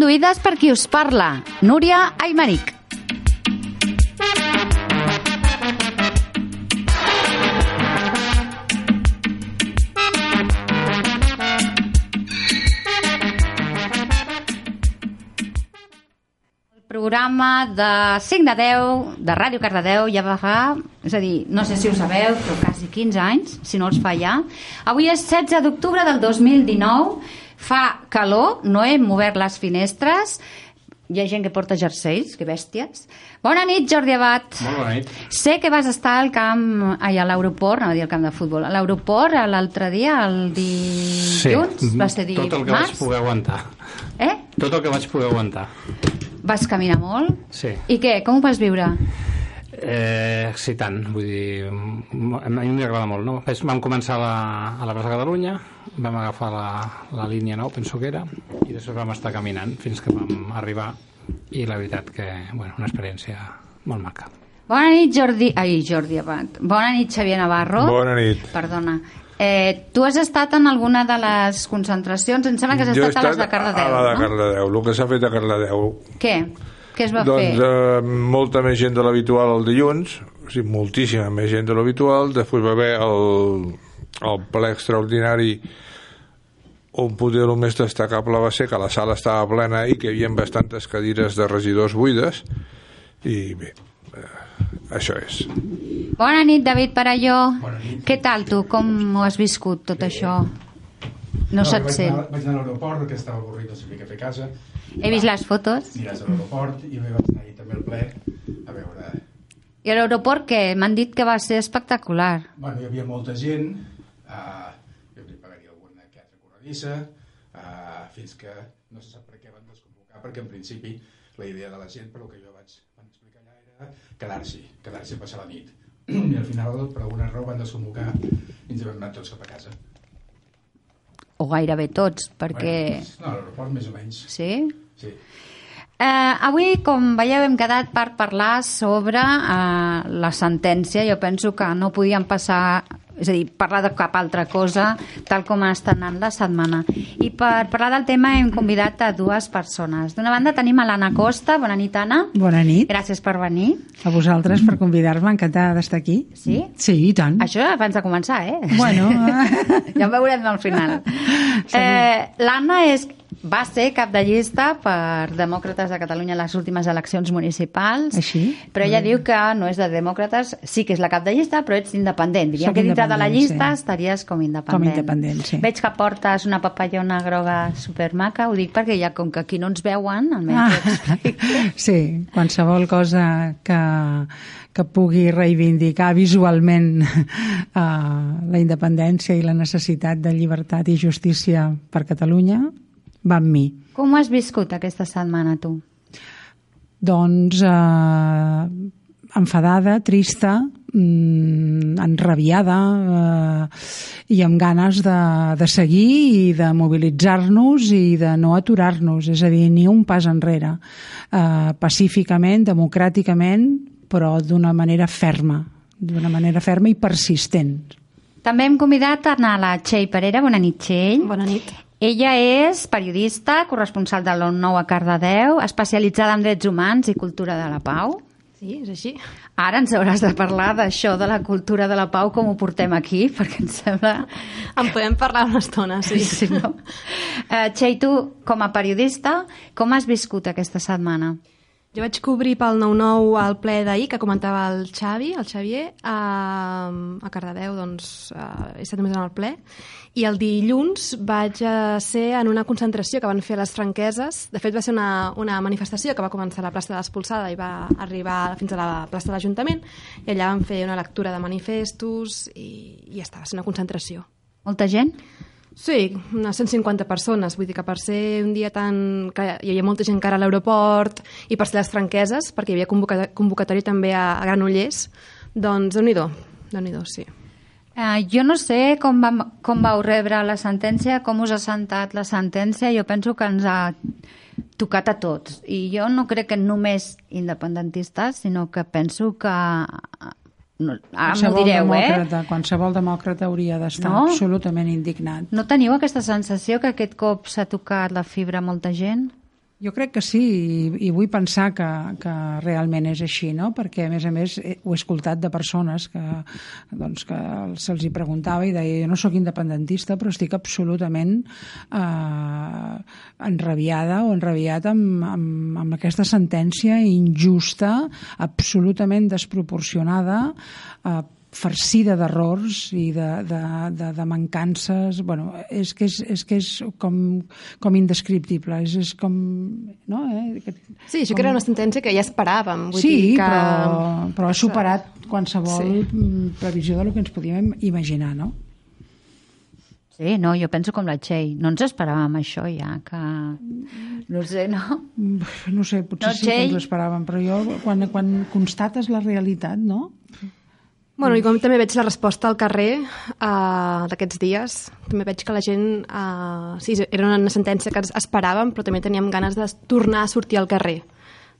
conduïdes per qui us parla, Núria Aymeric. programa de 5 de 10 de Ràdio Cardedeu ja va fa, és a dir, no sé si ho sabeu, però quasi 15 anys, si no els fa ja. Avui és 16 d'octubre del 2019, fa calor, no hem obert les finestres, hi ha gent que porta jerseis, que bèsties. Bona nit, Jordi Abat. Molt bona nit. Sé que vas estar al camp, ai, a l'aeroport, no a dir al camp de futbol, a l'aeroport l'altre dia, el dilluns, sí, va ser tot el que dimarts? vaig poder aguantar. Eh? Tot el que vaig poder aguantar. Vas caminar molt? Sí. I què? Com ho vas viure? Eh, excitant, vull dir, a mi m'agrada molt, no? Vam començar a la, a la plaça Catalunya, vam agafar la, la línia 9, penso que era, i després vam estar caminant fins que vam arribar, i la veritat que, bueno, una experiència molt maca. Bona nit, Jordi... Ai, Jordi Abat. Bona nit, Xavier Navarro. Bona nit. Perdona. Eh, tu has estat en alguna de les concentracions? Em sembla que has Jo he estat, a les de a Cardedeu, la de no? Cardedeu, el que s'ha fet a Cardedeu. Què? Què es va doncs fer? eh, molta més gent de l'habitual el dilluns, o sigui, moltíssima més gent de l'habitual, després va haver el, el ple extraordinari on poder el més destacable va ser que la sala estava plena i que hi havia bastantes cadires de regidors buides i bé, eh, això és. Bona nit, David Parelló. Què tal, tu? Com ho has viscut, tot això? No, se't vaig sent. Anar, vaig anar a l'aeroport perquè estava avorrit, no sabia què fer a casa. He vist les fotos. Aniràs a l'aeroport i vaig anar ahir també al ple a veure... I a l'aeroport, què? M'han dit que va ser espectacular. Bueno, hi havia molta gent, uh, jo li pagaria alguna corredissa, uh, fins que no se sap per què van desconvocar, perquè en principi la idea de la gent, per el que jo vaig van explicar allà, era quedar-s'hi, quedar-s'hi a passar la nit. I al final, per alguna raó, van desconvocar i ens vam anar tots cap a casa. O gairebé tots, perquè... Bueno, no, a l'aeroport més o menys. Sí? Sí. Eh, avui, com veieu, hem quedat per parlar sobre eh, la sentència. Jo penso que no podíem passar, és a dir, parlar de cap altra cosa, tal com estat anant la setmana. I per parlar del tema hem convidat a dues persones. D'una banda tenim a l'Anna Costa. Bona nit, Anna. Bona nit. Gràcies per venir. A vosaltres per convidar-me, encantada d'estar aquí. Sí? Sí, i tant. Això abans de començar, eh? Bueno. ja ho veurem al final. Eh, L'Anna és va ser cap de llista per Demòcrates de Catalunya a les últimes eleccions municipals. Així? Però ella diu que no és de demòcrates, sí que és la cap de llista, però ets independent. Diríem Soc que dintre de la llista sí. estaries com independent. Com independent, sí. Veig que portes una papallona groga supermaca, ho dic perquè ja com que aquí no ens veuen, almenys. Ah, sí, qualsevol cosa que, que pugui reivindicar visualment uh, la independència i la necessitat de llibertat i justícia per Catalunya va amb mi. Com has viscut aquesta setmana, tu? Doncs eh, enfadada, trista, mm, enrabiada eh, i amb ganes de, de seguir i de mobilitzar-nos i de no aturar-nos, és a dir, ni un pas enrere, eh, pacíficament, democràticament, però d'una manera ferma, d'una manera ferma i persistent. També hem convidat a anar a la Txell Parera. Bona nit, Txell. Bona nit. Ella és periodista, corresponsal de l'ON9 a Cardedeu, especialitzada en drets humans i cultura de la pau. Sí, és així. Ara ens hauràs de parlar d'això, de la cultura de la pau, com ho portem aquí, perquè em sembla... En podem parlar una estona, sí. Sí, no? Uh, Txell, tu, com a periodista, com has viscut aquesta setmana? Jo vaig cobrir pel 9-9 al ple d'ahir, que comentava el Xavi, el Xavier, a, a Cardedeu, doncs, uh, he estat només en el ple, i el dilluns vaig uh, ser en una concentració que van fer a les franqueses. De fet, va ser una, una manifestació que va començar a la plaça de l'Expulsada i va arribar fins a la plaça de l'Ajuntament, i allà van fer una lectura de manifestos i, i ja està, va ser una concentració. Molta gent? Sí, unes 150 persones, vull dir que per ser un dia tan... que hi havia molta gent cara a l'aeroport i per ser les franqueses, perquè hi havia convoca convocatòria també a, a Granollers, doncs déu nhi déu sí. Uh, jo no sé com, vam, com vau rebre la sentència, com us ha sentat la sentència. Jo penso que ens ha tocat a tots. I jo no crec que només independentistes, sinó que penso que... No, ara m'ho direu, eh? demòcrata, Qualsevol demòcrata hauria d'estar No? absolutament indignat. No teniu aquesta sensació que aquest cop s'ha tocat la fibra a molta gent? Jo crec que sí, i, i vull pensar que, que realment és així, no? perquè a més a més he- ho he escoltat de persones que, doncs, que se'ls hi preguntava i deia jo no sóc independentista però estic absolutament eh, enrabiada o enrabiat amb, amb, amb aquesta sentència injusta, absolutament desproporcionada, eh, farcida d'errors i de, de, de, de mancances bueno, és que és, és, que és com, com indescriptible és, és com no, eh? Sí, això com- que era una sentència que ja esperàvem. Vull sí, dir que... però, però ha superat qualsevol Sí. sí. previsió del que ens podíem imaginar, no? Sí, no, jo penso com la Txell. No ens esperàvem això ja, que... No sé, no? No sé, potser No, sí que ens ho esperàvem, però jo, quan, quan constates la realitat, no? Bueno, i com també veig la resposta al carrer uh, d'aquests dies, també veig que la gent... Uh, sí, era una sentència que esperàvem, però també teníem ganes de tornar a sortir al carrer,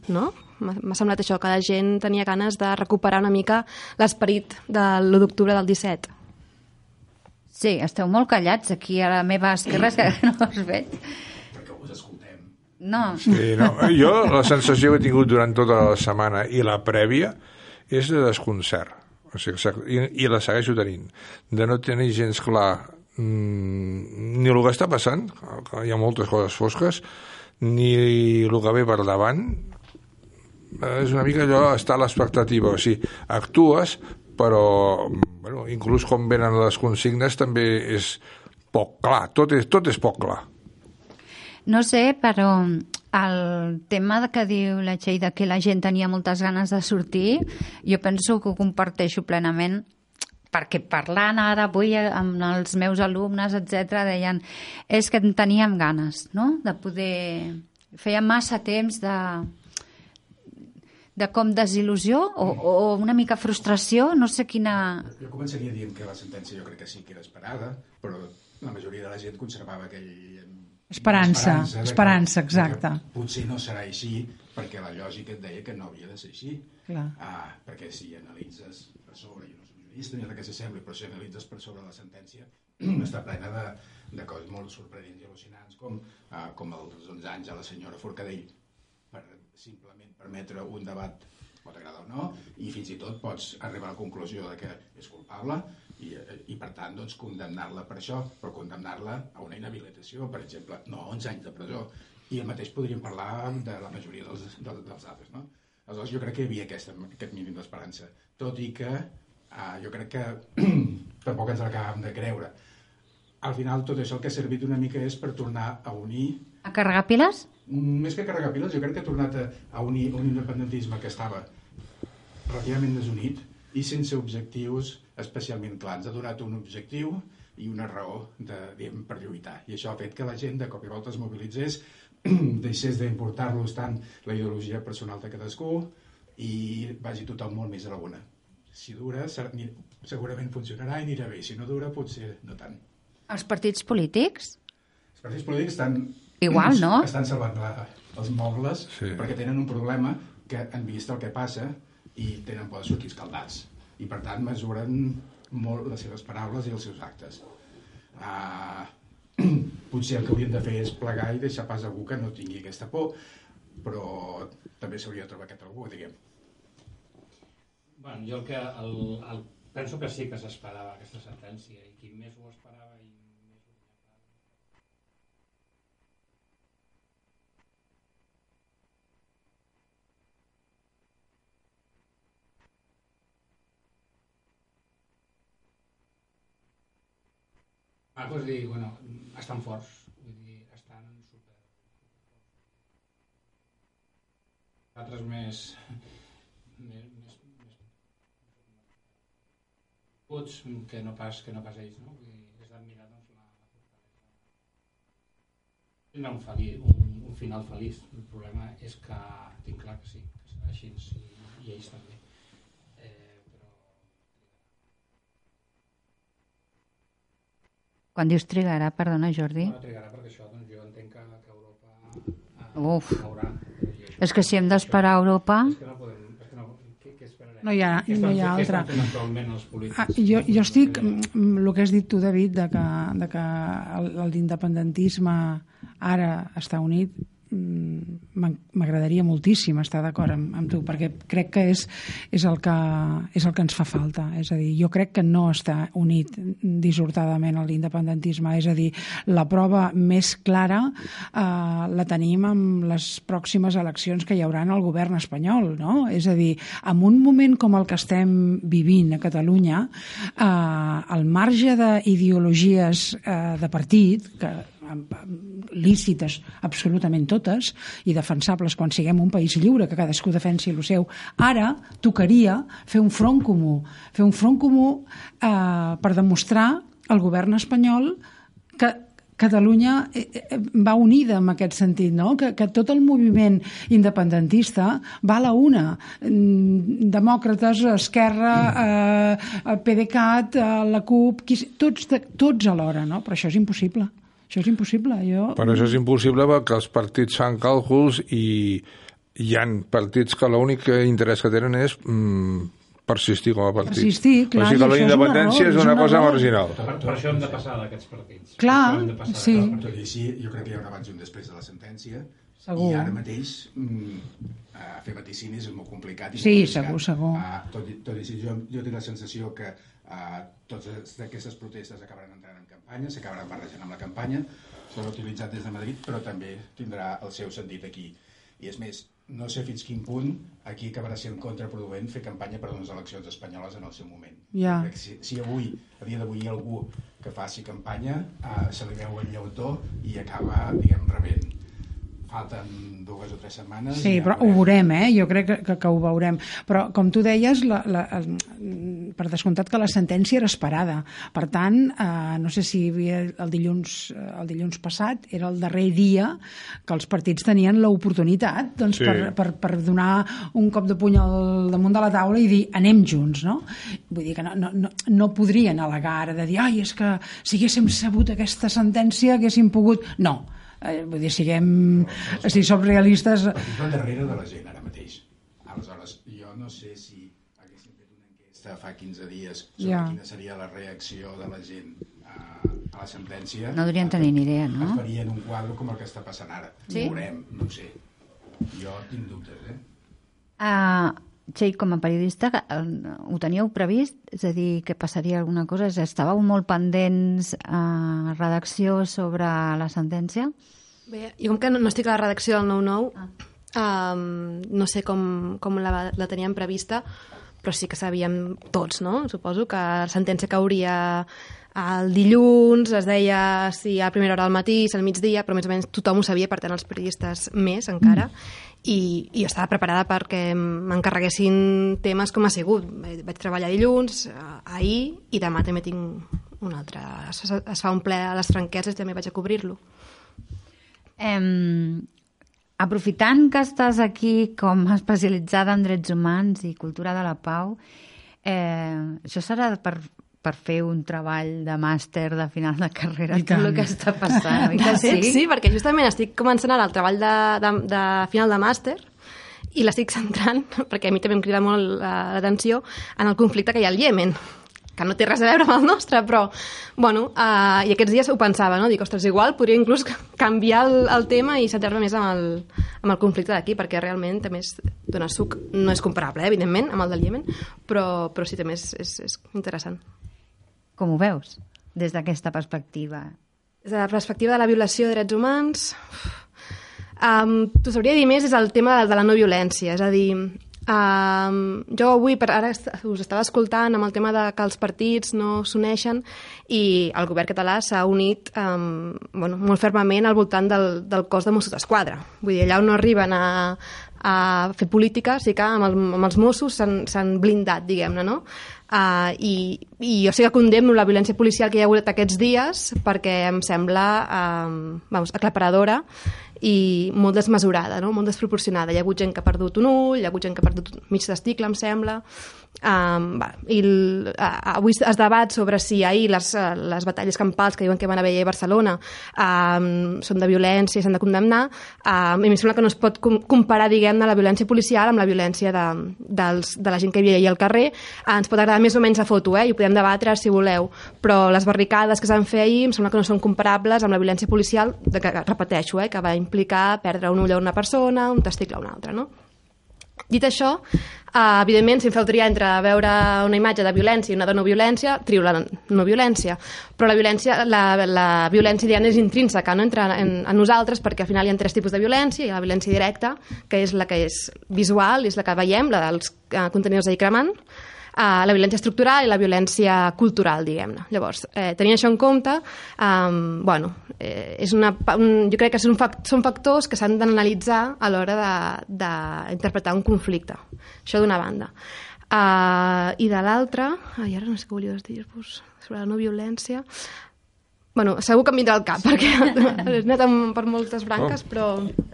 no? M'ha m'ha semblat això, que la gent tenia ganes de recuperar una mica l'esperit de l'1 d'octubre del 17. Sí, esteu molt callats aquí a la meva esquerra, és que no us veig. perquè us escoltem. No, Sí, no. Jo la sensació que he tingut durant tota la setmana i la prèvia és de desconcert. O sigui, i, I la segueixo tenint. De no tenir gens clar mm, ni el que està passant, que hi ha moltes coses fosques, ni el que ve per davant. És una mica allò, està a l'expectativa. O sigui, actues, però bueno, inclús quan venen les consignes també és poc clar. Tot és, tot és poc clar. no sé, però el tema de que diu la Txell de que la gent tenia moltes ganes de sortir, jo penso que ho comparteixo plenament perquè parlant ara avui amb els meus alumnes, etc deien és que en teníem ganes, no?, de poder... Feia massa temps de, de com desil·lusió o, o una mica frustració, no sé quina... Jo començaria dient que la sentència jo crec que sí que era esperada, però la majoria de la gent conservava aquell... Esperança, que- esperança, de que exacte. Potser no serà així, perquè la lògica et deia que no havia de ser així. Clar. Ah, perquè si analitzes per sobre, jo no soc jurista ni res que s'assembli, però si analitzes per sobre la sentència, està plena de, de coses molt sorprenents i al·lucinants, com, ah, com els 11 anys a la senyora Forcadell, per simplement permetre un debat pot agradar o no, i fins i tot pots arribar a la conclusió de que és culpable i, i per tant, doncs, condemnar-la per això, però condemnar-la a una inhabilitació, per exemple, no a 11 anys de presó. I el mateix podríem parlar de la majoria dels, dels, dels altres, no? Aleshores, jo crec que hi havia aquesta, aquest mínim d'esperança, tot i que eh, jo crec que tampoc ens l'acabàvem de creure. Al final, tot això el que ha servit una mica és per tornar a unir A carregar piles? Més que carregar piles, jo crec que ha tornat a, a unir un independentisme que estava relativament desunit i sense objectius especialment clars. Ha donat un objectiu i una raó de, diguem, per lluitar. I això ha fet que la gent de cop i volta es mobilitzés, deixés d'importar-los tant la ideologia personal de cadascú i vagi tothom molt més a la una. Si dura, segurament funcionarà i anirà bé. Si no dura, potser no tant. Els partits polítics? Els partits polítics estan... Igual, no? Estan salvant la, els mobles Sí. perquè tenen un problema que han vist el que passa i tenen por de sortir escaldats. I per tant mesuren molt les seves paraules i els seus actes. Uh, potser el que haurien de fer és plegar i deixar pas a algú que no tingui aquesta por, però també s'hauria de trobar aquest algú, diguem. Bueno, jo el que el, el, penso que sí que s'esperava aquesta sentència i qui més ho esperava Ah, doncs dir, bueno, estan forts, vull dir, estan super... Altres més... més, més, més que no pas, que no pas ells, no? Vull dir, és d'admirar doncs, la, la fortalesa. Tindrà un, feliç, un, un final feliç. El problema és que tinc clar que sí, que serà així i, i ells també. Eh, però Quan dius trigarà, perdona, Jordi. no trigarà perquè això doncs, jo entenc que, que Europa eh, Uf. haurà. És que si hem d'esperar a Europa... És que no podem... No, hi ha- no hi ha altra. Ah, jo, jo estic, mm, el que has dit tu, David, de que, de que el- el- l'independentisme ara està unit, m'agradaria moltíssim estar d'acord amb, amb tu, perquè crec que és, és, el que és el que ens fa falta. És a dir, jo crec que no està unit dissortadament a l'independentisme. És a dir, la prova més clara eh, la tenim amb les pròximes eleccions que hi haurà al govern espanyol. No? És a dir, en un moment com el que estem vivint a Catalunya, eh, al marge d'ideologies eh, de partit, que lícites absolutament totes i defensables quan siguem un país lliure, que cadascú defensi el seu. Ara tocaria fer un front comú, fer un front comú eh, per demostrar al govern espanyol que Catalunya eh, eh, va unida en aquest sentit, no? que, que tot el moviment independentista va a la una. Mm, Demòcrates, Esquerra, eh, PDeCAT, eh, la CUP, qui, tots, de- tots alhora, no? però això és impossible. Això és impossible. Jo... Per això és impossible perquè els partits fan càlculs i hi han partits que l'únic interès que tenen és mm, persistir com a partit. Persistir, clar, O sigui que la això és una independència raó, és una una cosa raó. marginal. Per, per això hem de passar d'aquests partits. Clar, passar sí. Tot i així, jo crec que hi ha un abans i un després de la sentència. Segur. I ara mateix mm, fer vaticinis és molt complicat. I Sí, molt segur, segur. Eh, tot, i, tot i així, jo, jo tinc la sensació que uh, totes aquestes protestes acabaran entrant en campanya, s'acabaran barrejant amb la campanya, serà utilitzat des de Madrid, però també tindrà el seu sentit aquí. I és més, no sé fins quin punt aquí acabarà sent contraproduent fer campanya per unes eleccions espanyoles en el seu moment. Que Si, si avui, a dia d'avui, hi ha algú que faci campanya, eh, se li veu el lleutó i acaba, diguem, rebent. Falten dues o tres setmanes. Sí, ja però ho veurem, eh? Jo crec que, que, que ho veurem. Però, com tu deies, la, la, el, per descomptat que la sentència era esperada. Per tant, eh, no sé si hi havia el dilluns, eh, el dilluns passat era el darrer dia que els partits tenien l'oportunitat doncs, Sí. per, per, per donar un cop de puny al damunt de la taula i dir anem junts, no? Vull dir que no, no, no, no podrien al·legar ara de dir ai, és que si haguéssim sabut aquesta sentència haguéssim pogut... No, eh, vull dir, siguem... Si som realistes... Al darrere de la gent ara mateix. Aleshores, jo no sé si haguéssim fet una enquesta fa 15 dies sobre Ja. quina seria la reacció de la gent a, a la sentència. No deurien tenir ni idea, no? Es farien un quadre com el que està passant ara. Sí? Ho veurem, no ho sé. Jo tinc dubtes, eh? Uh, Txell, com a periodista, eh, ho teníeu previst? És a dir, que passaria alguna cosa? Estàveu molt pendents a redacció sobre la sentència? Bé, jo com que no, no estic a la redacció del 9-9, ah. um, no sé com, com la, la teníem prevista, però sí que sabíem tots, no? Suposo que la sentència cauria el dilluns, es deia si a primera hora del matí, si al migdia, però més o menys tothom ho sabia, per tant els periodistes més encara, i, i estava preparada perquè m'encarreguessin temes com ha sigut. Vaig treballar dilluns, eh, ahir, i demà també tinc un altre. Es, es fa un ple a les franqueses i també vaig a cobrir-lo. Em, aprofitant que estàs aquí com especialitzada en drets humans i cultura de la pau, eh, això serà per, per fer un treball de màster de final de carrera, I tot el tant. que està passant, oi que Sí, sí? perquè justament estic començant ara el treball de, de, de final de màster i l'estic centrant, perquè a mi també em crida molt la- l'atenció, en el conflicte que hi ha al Iemen que no té res a veure amb el nostre, però, bueno, uh, i aquests dies ho pensava, no? Dic, ostres, igual podria inclús canviar el, el tema i centrar-me més amb el, amb el conflicte d'aquí, perquè realment també és, dona suc, no és comparable, eh, evidentment, amb el del Iemen, però, però sí, també és, és, és interessant. Com ho veus, des d'aquesta perspectiva? Des de la perspectiva de la violació de drets humans, um, t'ho sabria dir més és el tema de, de la no violència, és a dir, um, jo avui, per ara us estava escoltant amb el tema de que els partits no s'uneixen i el govern català s'ha unit um, bueno, molt fermament al voltant del, del cos de Mossos d'Esquadra. Vull dir, allà on no arriben a, a fer política, sí que amb, el, amb els Mossos s'han blindat, diguem-ne, no? Uh, i, I jo sí que condemno la violència policial que hi ha hagut aquests dies perquè em sembla um, vamos, aclaparadora i molt desmesurada, no? molt desproporcionada. Hi ha hagut gent que ha perdut un ull, hi ha hagut gent que ha perdut mig testicle, em sembla. Um, va, i el, uh, avui es debat sobre si ahir les, uh, les batalles campals que diuen que van haver a Barcelona um, són de violència i s'han de condemnar um, i em sembla que no es pot com comparar diguem-ne la violència policial amb la violència de, dels, de la gent que hi havia al carrer uh, ens pot agradar més o menys la foto eh? i ho podem debatre si voleu però les barricades que s'han fet ahir em sembla que no són comparables amb la violència policial de que, repeteixo, eh? que va implicar perdre un ull a una persona, un testicle a una altra no? Dit això, Uh, evidentment, si em feu triar entre veure una imatge de violència i una de no violència, trio la no violència. Però la violència, la, la violència diguem, és intrínseca no? entre en, en nosaltres perquè al final hi ha tres tipus de violència. Hi ha la violència directa, que és la que és visual, és la que veiem, la dels uh, contenidors de cremant, uh, la violència estructural i la violència cultural, diguem-ne. Llavors, eh, tenint això en compte, um, bueno, eh, és una, un, jo crec que són, fact, són factors que s'han d'analitzar a l'hora d'interpretar un conflicte. Això d'una banda. Uh, I de l'altra, ai, ara no sé què volies dir-vos, sobre la no violència, Bueno, segur que em vindrà al cap, perquè he anat per moltes branques, però...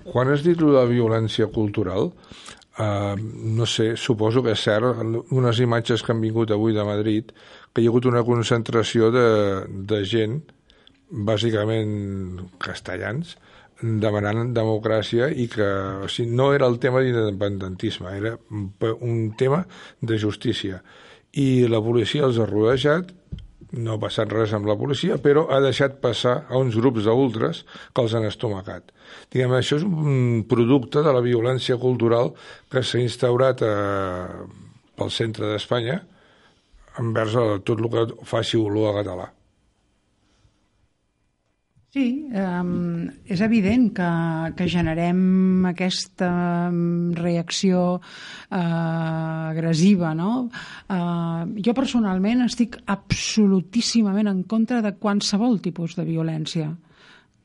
Quan has dit la violència cultural, Uh, no sé, suposo que és cert, unes imatges que han vingut avui de Madrid, que hi ha hagut una concentració de, de gent, bàsicament castellans, demanant democràcia i que o sigui, no era el tema d'independentisme, era un tema de justícia. I la policia els ha rodejat no ha passat res amb la policia, però ha deixat passar a uns grups d'ultres que els han estomacat. Diguem, això és un producte de la violència cultural que s'ha instaurat a, eh, pel centre d'Espanya envers tot el que faci olor a català. Sí, um, és evident que, que generem aquesta reacció uh, agressiva, no? Uh, jo personalment estic absolutíssimament en contra de qualsevol tipus de violència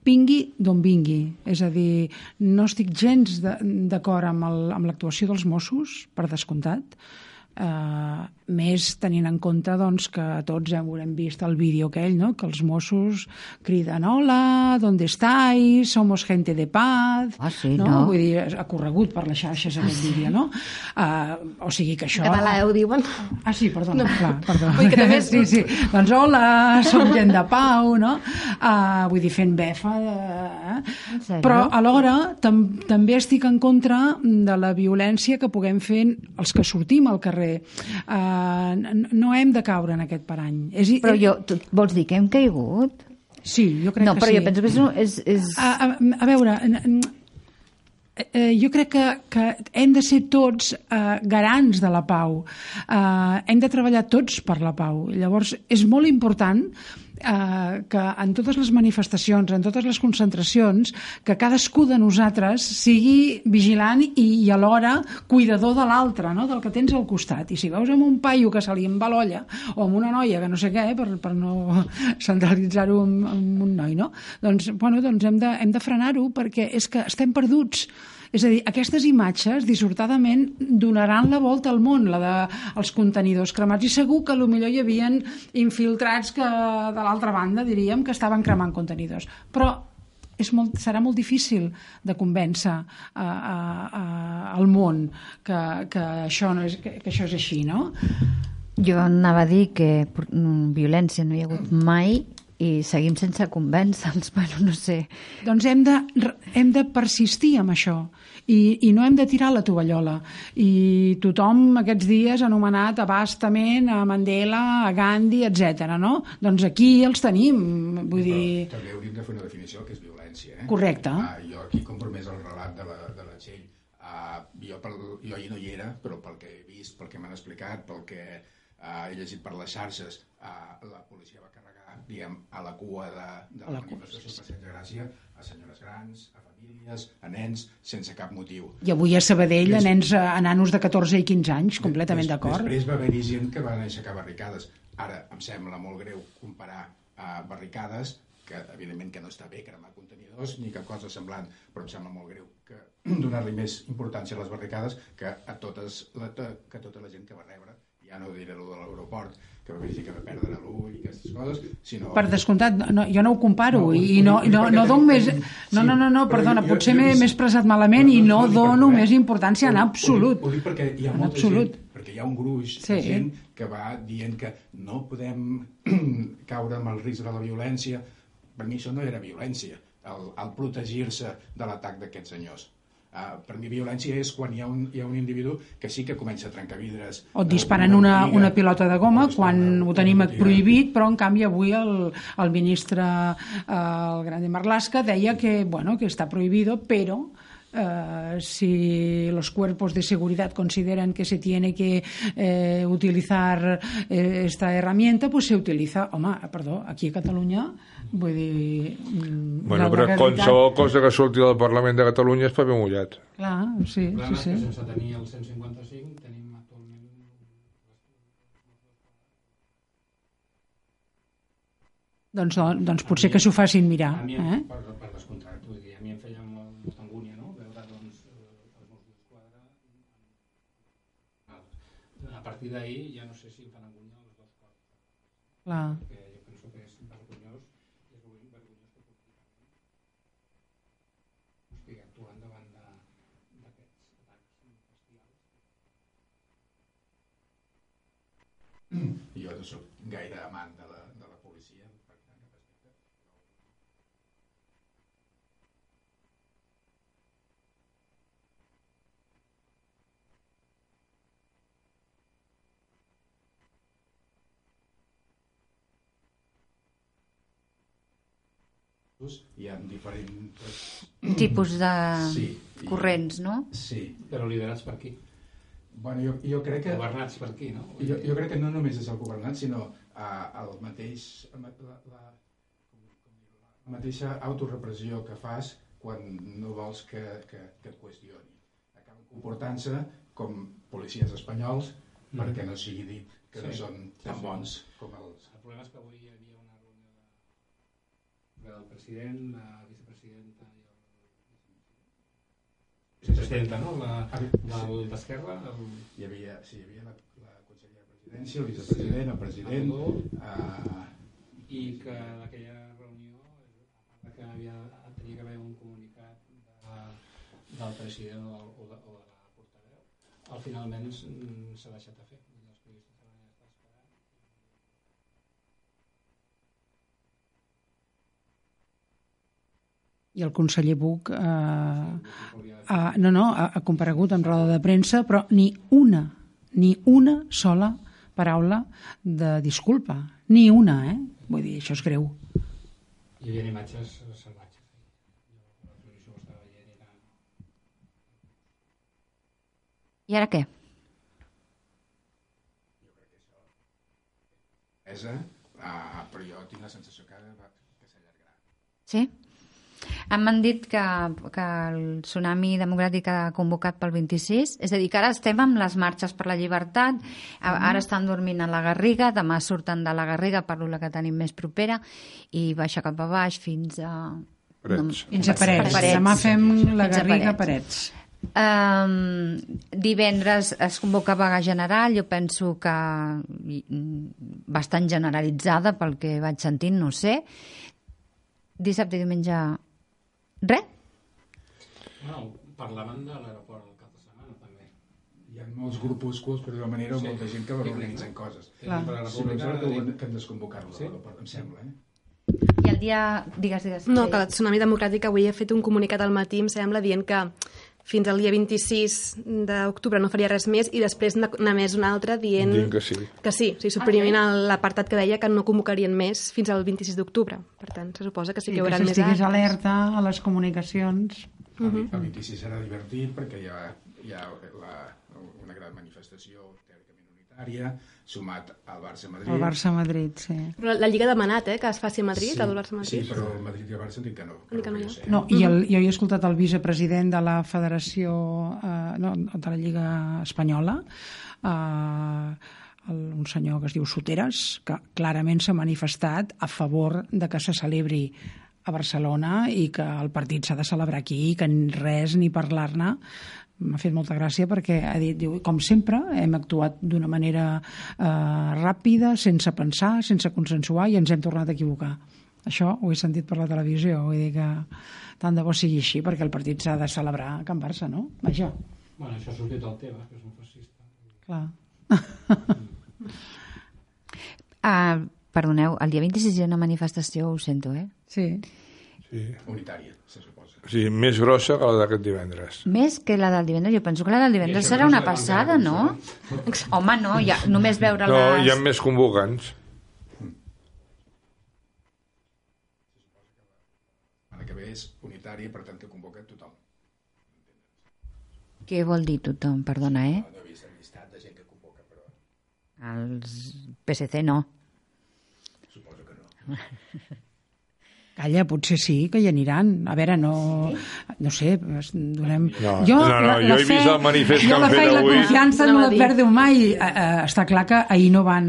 vingui d'on vingui. És a dir, no estic gens d'acord amb l'actuació dels Mossos, per descomptat, eh, més tenint en compte doncs, que tots ja haurem vist el vídeo aquell, no? que els Mossos criden hola, ¿dónde estáis? Somos gente de paz. Ah, sí, no? no? Vull dir, ha corregut per les xarxes aquest ah, sí. vídeo, no? Uh, o sigui que això... En català ho diuen. Ah, sí, perdona, no. clar, perdona. Vull que també és... Sí, sí. Doncs hola, som gent de pau, no? Uh, vull dir, fent befa. De... Eh? Però alhora tam també estic en contra de la violència que puguem fer els que sortim al carrer. Uh, no hem de caure en aquest parany. És, però jo, tu vols dir que hem caigut? Sí, jo crec no, que sí. No, però jo penso que és... és, és... A, a, a veure, eh, jo crec que, que hem de ser tots eh, garants de la pau. Eh, hem de treballar tots per la pau. Llavors, és molt important eh, que en totes les manifestacions, en totes les concentracions, que cadascú de nosaltres sigui vigilant i, i alhora cuidador de l'altre, no? del que tens al costat. I si veus amb un paio que se li en va l'olla o amb una noia que no sé què, per, per no centralitzar-ho amb, amb un noi, no? doncs, bueno, doncs hem de, hem de frenar-ho perquè és que estem perduts. És a dir, aquestes imatges, dissortadament, donaran la volta al món, la dels de, contenidors cremats, i segur que millor hi havia infiltrats que de l'altra banda, diríem, que estaven cremant contenidors. Però és molt, serà molt difícil de convèncer a, a, a, al món que, que, això no és, que, que això és així, no? Jo anava a dir que violència no hi ha hagut mai i seguim sense convèncer-los, bueno, no sé. Doncs hem de, hem de persistir amb això i, i no hem de tirar la tovallola. I tothom aquests dies ha anomenat abastament a Mandela, a Gandhi, etc. no? Doncs aquí els tenim, vull dir... Però també hauríem de fer una definició que és violència. Eh? Correcte. Ah, jo aquí compromès el relat de la, de la Txell. Ah, jo, per, jo ahir no hi era, però pel que he vist, pel que m'han explicat, pel que ah, he llegit per les xarxes, ah, la policia va carregar diguem, a la cua de, de la, la manifestació Passeig de Gràcia a senyores grans, a famílies, a nens, sense cap motiu. I avui a Sabadell, a nens, a nanos de 14 i 15 anys, completament d'acord. Després va haver-hi gent que van aixecar barricades. Ara, em sembla molt greu comparar a barricades, que evidentment que no està bé cremar contenidors ni cap cosa semblant, però em sembla molt greu que donar-li més importància a les barricades que a totes la, que tota la gent que va rebre, ja no diré lo de l'aeroport, que va dir que va perdre l'ull i aquestes coses, sinó... Per descomptat, no, jo no ho comparo no, i no, no, no dono més... No, no, no, no perdona, potser m'he expressat malament i no dono més importància en absolut. Ho dic perquè hi ha molta gent, perquè hi ha un gruix Sí. de gent que va dient que no podem caure amb el risc de la violència. Per mi això no era violència, el, el protegir-se de l'atac d'aquests senyors. Uh, per mi violència és quan hi ha, un, hi ha un individu que sí que comença a trencar vidres. O et disparen una, botiga, una pilota de goma quan una- ho tenim una prohibit, però en canvi avui el, el ministre, eh, el gran de Marlaska, deia que, bueno, que està prohibido, però eh, si los cuerpos de seguridad consideran que se tiene que eh, utilizar eh, esta herramienta, pues se utiliza. Home, perdó, aquí a Catalunya, vull dir... mm, Bueno, però legalitat- qualsevol cosa que surti del Parlament de Catalunya és paper mullat. Clar, sí, El sí, que sí. sense tenir el 155 tenim actualment Doncs, doncs potser que s'ho facin mirar. A mi, Eh? per, per descomptat, vull dir, a mi em feia molt, molta angúnia, no?, veure, doncs, eh, els Mossos d'Esquadra... A partir d'ahir ja no sé si em fan angúnia les dues coses, Clar. perquè jo penso que és vergonyós, és vergonyós que políticament estigui actuant davant d'aquests atacs bestials. Jo no soc gaire amant de la, de la policia, per tant, en aquest aspecte. Hi ha diferents... Tipus de Sí, i- corrents, no? Sí. Però liderats per qui? Bueno, jo, jo crec que... Governats per qui, no? Jo, jo crec que no només és el governant, sinó uh, el mateix, la, la, la, com, com dir-ho, la mateixa autorepressió que fas quan no vols que, que, que et qüestioni. Acaben comportant-se com policies espanyols Mm. perquè no sigui dit que no Sí. són tan bons com els... El problema és que avui hi havia del president, la vicepresidenta i el... Vicepresidenta, no? La, del- d'Esquerra, el... Hi havia, sí, hi havia la, la consellera de presidència, el vicepresident, el president... Uh, i que en aquella reunió, a part que havia, tenia que haver un comunicat de, del president o, de, o de la portaveu, al finalment mm, s'ha deixat de fer. Vull dir, Els periodistes van estar esperant. I el conseller Buch eh, ha, no, no, ha, ha comparegut en roda de premsa, però ni una, ni una sola paraula de disculpa. Ni una, eh? Vull dir, això és greu. Hi havia imatges salvatges. I ara què? Esa, uh, però jo tinc la sensació que, que s'allargarà. Sí? M'han dit que, que el tsunami democràtic ha convocat pel 26, és a dir, que ara estem amb les marxes per la llibertat, a- ara estan dormint a la Garriga, demà surten de la Garriga, parlo la que tenim més propera, i baixa cap a baix fins a... Parets. Fins a Parets. Parets. Demà fem la Fins a Garriga Parets. Parets. Um, divendres es convoca vaga general, jo penso que mm, bastant generalitzada pel que vaig sentint, no ho sé. Dissabte i diumenge... Res? Bueno, parlaven de l'aeroport el cap de setmana, també. Hi ha molts grupúsculs, per dir-ho manera, o molta gent que van organitzant coses. Clar. Per la Sí, República... però que, han desconvocat-lo, Sí? sí? em sembla, eh? I el dia... Digues, digues. No, que el Tsunami Democràtic avui ha fet un comunicat al matí, em sembla, dient que fins al dia 26 d'octubre no faria res més i després n'ha més un altre dient Dient que sí. que sí, o sigui, suprimint l'apartat que deia que no convocarien més fins al 26 d'octubre. Per tant, se suposa que sí I que hi que haurà més s'estigués actes. alerta a les comunicacions. El, uh -huh. el 26 serà divertit perquè hi ha, hi ha la, una gran manifestació teòricament unitària, sumat al Barça-Madrid. El Barça-Madrid, sí. Però la Lliga ha demanat eh, que es faci a Madrid, sí, el Barça-Madrid. Sí, però el Madrid i el Barça han dit que no. Que no, ja. sé. No, i el, jo he escoltat el vicepresident de la Federació eh, no, de la Lliga Espanyola, eh, el, un senyor que es diu Soteres, que clarament s'ha manifestat a favor de que se celebri a Barcelona i que el partit s'ha de celebrar aquí i que res ni parlar-ne m'ha fet molta gràcia perquè ha dit, diu, com sempre, hem actuat d'una manera eh, ràpida, sense pensar, sense consensuar i ens hem tornat a equivocar. Això ho he sentit per la televisió, vull dir que tant de bo sigui així, perquè el partit s'ha de celebrar a Can Barça, no? Vaja, Bueno, això ha sortit del Tebas, que és un fascista. clar. Ah, perdoneu, el dia 26 hi ha una manifestació, ho sento, eh? Sí. Sí. Unitària, suposa. sí, més grossa que la d'aquest divendres. Més que la del divendres. Jo penso que la del divendres serà una passada, no? Home, no, ja, només veure No, les... hi ha més convocants. L'any que ve és unitària, per tant que convoca tothom. Què vol dir tothom? Perdona, eh? No he vist el llistat de gent que convoca, però Els PSC no. suposo que no. Calla, potser sí, que hi aniran. A veure, no... No sé, donem... No, no, no, jo he vist el manifest que jo han la fe fet i la avui. confiança no, Anava la a perdo mai. Eh, eh, està clar que ahir no van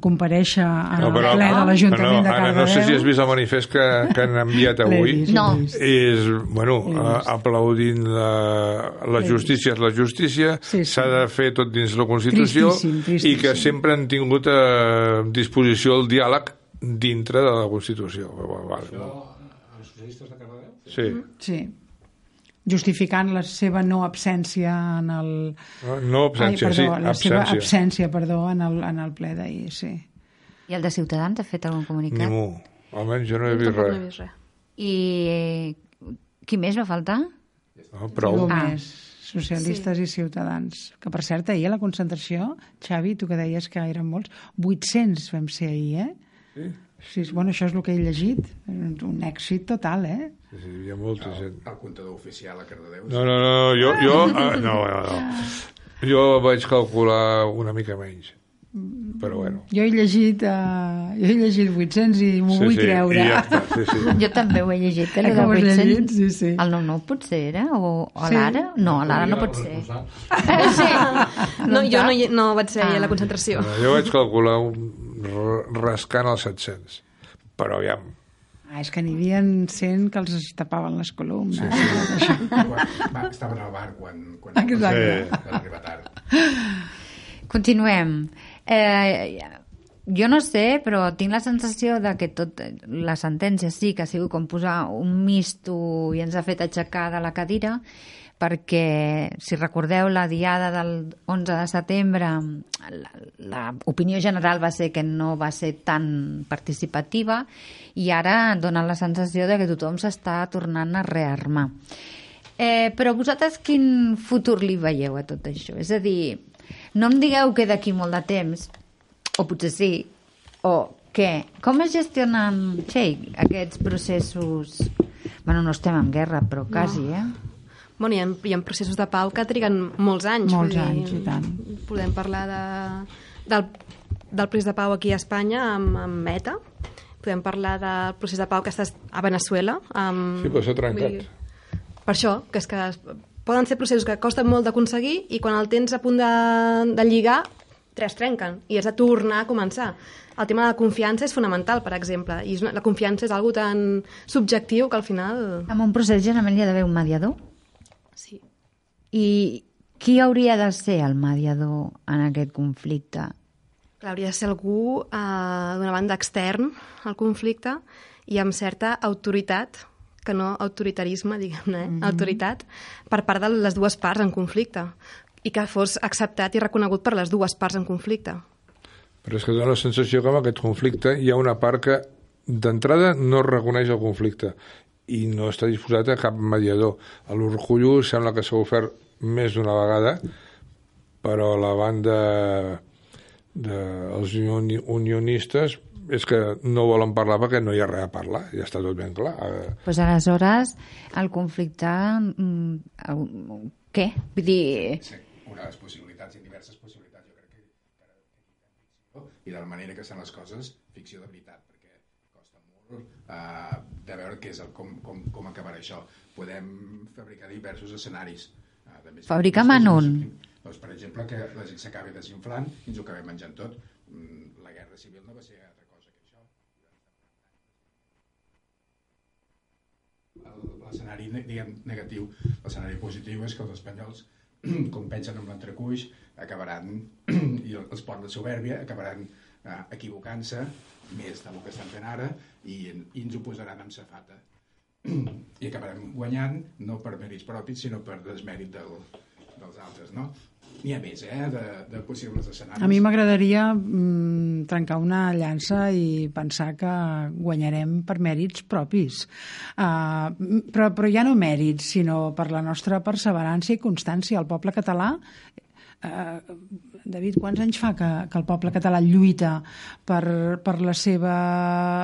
compareixer al No, però, ple de l'Ajuntament de Anna, Cardedeu. no sé si has vist el manifest que, que han enviat avui. No. és, bueno, a- aplaudint la, la justícia és la justícia, Sí, sí. s'ha de fer tot dins la Constitució Tristíssim, tristíssim. i que sempre han tingut a disposició el diàleg dintre de la Constitució. Vale, Els socialistes de Cardedeu? Sí. Sí. Justificant la seva no absència en el... No, no absència, Ai, perdó, sí, la seva absència. absència, perdó, en el, en el ple d'ahir, sí. I el de Ciutadans ha fet algun comunicat? Ningú. Almenys jo no he vist Tampoc no he res. vist res. I eh, qui més va faltar? No, prou. Ningú Ah. més. Socialistes i ciutadans. Que, per cert, ahir a la concentració, Xavi, tu que deies que eren molts, 800 vam ser ahir, eh? Sí? Sí, bueno, això és el que he llegit. Un èxit total, eh? Sí, sí, hi ha molta gent. El comptador oficial a Cardedeu. No, no, no, no jo, jo, ah, no, no, no. Jo vaig calcular una mica menys. Però bueno. Jo he llegit, uh, jo he llegit 800 i m'ho Sí, vull sí, creure. ja està, sí, sí. Jo també ho he llegit, eh, Eh, el de que ho has 800. llegit? Sí, sí. El 9-9 potser era? O, o Sí. l'ara? No, l'ara no pot ser. Sí. No, jo no, no vaig ser ahir a la Ah. concentració. No, jo vaig calcular un, rascant els 700. Però aviam, Ah, és que n'hi havia 100 que els tapaven les columnes. Quan, va, estaven al bar quan, quan Exacte. arribar tard. Continuem. Eh, jo no sé, però tinc la sensació de que tot, la sentència sí que ha sigut com posar un misto i ens ha fet aixecar de la cadira, perquè, si recordeu, la diada del 11 de setembre, l'opinió general va ser que no va ser tan participativa i ara dona la sensació de que tothom s'està tornant a rearmar. Eh, però vosaltres quin futur li veieu a tot això? És a dir, no em digueu que d'aquí molt de temps, o potser sí, o què? Com es gestionen, Txell, aquests processos... Bueno, no estem en guerra, però quasi, eh? Bueno, hi ha, hi ha processos de pau que triguen molts anys. Molts vull anys, i tant. Podem parlar de, del, del procés de pau aquí a Espanya amb, amb Meta. Podem parlar del procés de pau que està a Venezuela. Amb, Sí, però s'ha trencat. dir, Per això, que és que es- poden ser processos que costen molt d'aconseguir i quan el tens a punt de, de lligar, tres trenquen i has de tornar a començar. El tema de la confiança és fonamental, per exemple, i és una, la confiança és algo tan subjectiu que al final... En un procés generalment hi ha d'haver un mediador. I qui hauria de ser el mediador en aquest conflicte? Clar, hauria de ser algú eh, d'una banda extern al conflicte i amb certa autoritat, que no autoritarisme, diguem-ne, eh? autoritat, per part de les dues parts en conflicte i que fos acceptat i reconegut per les dues parts en conflicte. però és que dona la sensació que en aquest conflicte hi ha una part que d'entrada no reconeix el conflicte i no està disposat a cap mediador. A l'Urcullo sembla que s'ha ofert més d'una vegada, però la banda dels uni- unionistes és que no volen parlar perquè no hi ha res a parlar, ja està tot ben clar. Eh, pues aleshores el conflicte mm, el- què? Vull dir, Sí, una de les possibilitats i diverses possibilitats, jo crec que, que i de la manera que estan les coses, ficció de veritat, perquè costa molt uh, de veure què és el, com, com, com acabarà això. Podem fabricar diversos escenaris. Fabrica'm en un. Doncs, per exemple, que la gent s'acabi desinflant i ens ho acabem menjant tot. Mm, La guerra civil no va ser altra cosa que això. L'escenari diguem, negatiu, l'escenari positiu és que els espanyols, com pensen en l'entrecuix, acabaran, i els ports de soberbia, acabaran eh, equivocant-se més del que estan fent ara i, i ens ho posaran amb safata. I acabarem guanyant, no per mèrits propis, sinó per desmèrit del, dels altres, no? n'hi ha més, eh, de, de possibles escenaris. A mi m'agradaria mm, trencar una llança i pensar que guanyarem per mèrits propis. Uh, però, però ja no mèrits, sinó per la nostra perseverància i constància. El poble català Uh, David, quants anys fa que, que el poble català lluita per, per la seva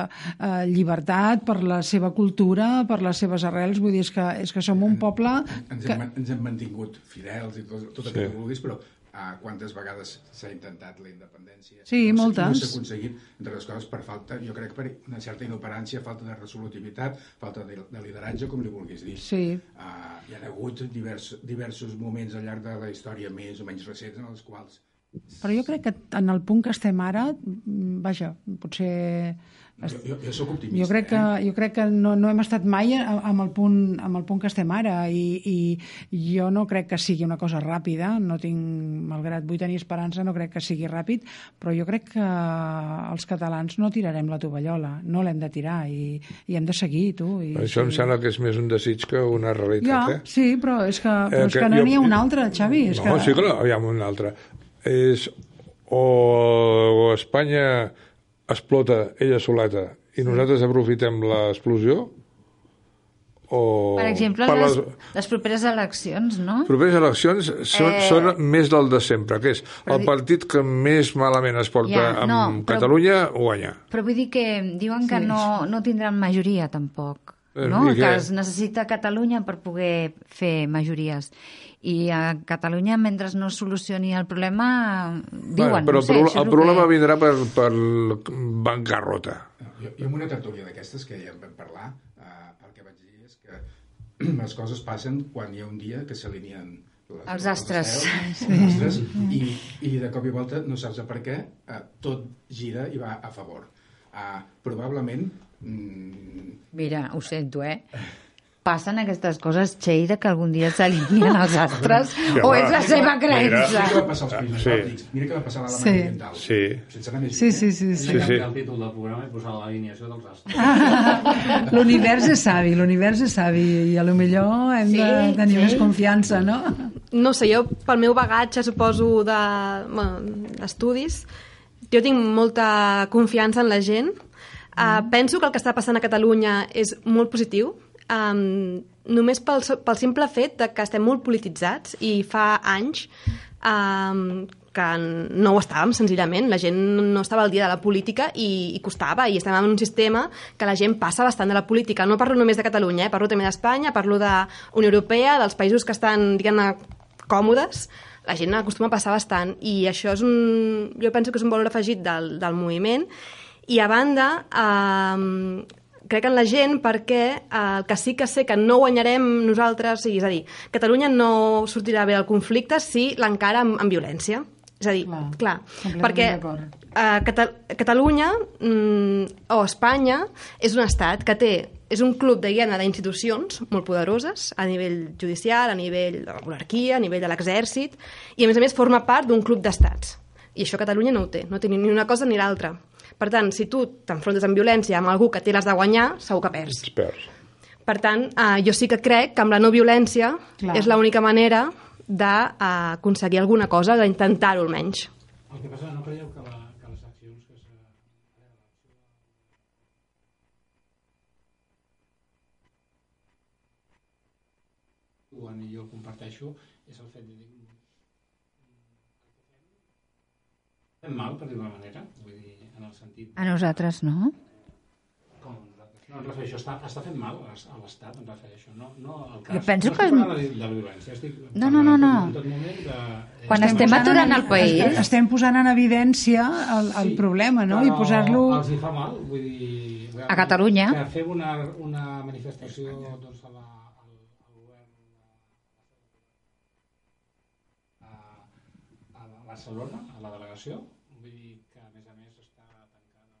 uh, llibertat, per la seva cultura, per les seves arrels? Vull dir, és que, és que som un poble... Ens, que... hem, ens hem mantingut fidels i tot, tot el que vulguis, però uh, quantes vegades s'ha intentat la independència? Sí, no, moltes. No s'ha aconseguit, entre les coses, per falta, jo crec, per una certa inoperància, falta de resolutivitat, falta de, de lideratge, com li vulguis dir. Sí. Uh, hi ha hagut divers, diversos moments al llarg de la història més o menys recents en els quals però jo crec que en el punt que estem ara, mm, vaja, potser... jo, jo, jo sóc optimista. Jo crec que, eh? jo crec que no, no hem estat mai amb el, punt, amb el punt que estem ara i, i jo no crec que sigui una cosa ràpida, no tinc, malgrat vull tenir esperança, no crec que sigui ràpid, però jo crec que els catalans no tirarem la tovallola, no l'hem de tirar i, i hem de seguir, tu. I, Això em sembla que és més un desig que una realitat, ja, eh? sí, però és que, però Eh, és que que no n'hi ha un altre, Xavi. És no, que... sí que no, hi ha un altre. És o, o Espanya explota ella soleta i nosaltres aprofitem l'explosió o... Per exemple, per les, les les properes eleccions, no? properes eleccions són, Eh, són més del de sempre, que és però el partit que més malament es porta Ja, amb no, però- Catalunya guanya. Però vull dir que diuen que Sí. no, no tindran majoria, tampoc. No? Que es necessita Catalunya per poder fer majories. I a Catalunya, mentre no es solucioni el problema, diuen, Bueno, però no sé, el, és el problema que... vindrà per, per bancarrota. Jo, jo en una tertúlia d'aquestes que ja en vam parlar, eh, el que vaig dir és que les coses passen quan hi ha un dia que s'alineen les- Els astres. estels, els astres, i, i de cop i volta, no saps per què, eh, tot gira i va a favor. Eh, probablement... Mm, Mira, ho sento, eh? Passen aquestes coses, Cheira, que algun dia s'alineen els astres, o va. és la seva mira què creença? va passar als països Sí. mira què va passar a l'Alemanya Sí. Oriental. Sí. Sense anar més Sí, sí, eh? sí, sí. Sí, sí. el títol del programa i posar l'alineació dels astres. L'univers és savi, l'univers és savi i a lo millor hem de Sí, tenir sí. més confiança, no? No sé, jo pel meu bagatge, suposo, de- bueno, d'estudis, jo tinc molta confiança en la gent. Uh, penso que el que està passant a Catalunya és molt positiu, um, només pel, pel simple fet de que estem molt polititzats i fa anys um, que no ho estàvem, senzillament. La gent no estava al dia de la política i, i costava, i estem en un sistema que la gent passa bastant de la política. No parlo només de Catalunya, eh? parlo també d'Espanya, parlo de Unió Europea, dels països que estan, diguem-ne, còmodes, la gent acostuma a passar bastant i això és un, jo penso que és un valor afegit del, del moviment i a banda eh, crec en la gent perquè eh, el que sí que sé que no guanyarem nosaltres, és a dir, Catalunya no sortirà bé del conflicte si l'encara amb, amb violència. És a dir, Clar, clar, perquè eh, Cata Catalunya mm, o Espanya és un estat que té és un club de guiana d'institucions molt poderoses a nivell judicial, a nivell de la monarquia, a nivell de l'exèrcit, i a més a més forma part d'un club d'estats. I això Catalunya no ho té, no té ni una cosa ni l'altra. Per tant, si tu t'enfrontes amb violència amb algú que té les de guanyar, segur que perds. Experts. Per tant, eh, jo sí que crec que amb la no violència Clar. és l'única manera d'aconseguir alguna cosa, d'intentar-ho almenys. El que passa, no creieu que, la, que les accions que s'ha... Quan jo comparteixo és el fet de dir fem mal, per dir-ho manera, el sentit A nosaltres, no? com nosaltres. No, em refereixo, està, està fent mal a l'es- a l'Estat, em refereixo, no, no al cas. Jo penso no que- estic parlant de, de la violència, estic No, no, no, no. en tot moment de... Quan estem posant aturant en- el país. estem- Estem posant en evidència el, el Sí, problema, no? I posar-lo... Els hi fa mal, vull dir... A Catalunya. Que fem una, una manifestació doncs, a la, al, al govern a, a Barcelona, a la delegació, vull dir que a més a més està tancada.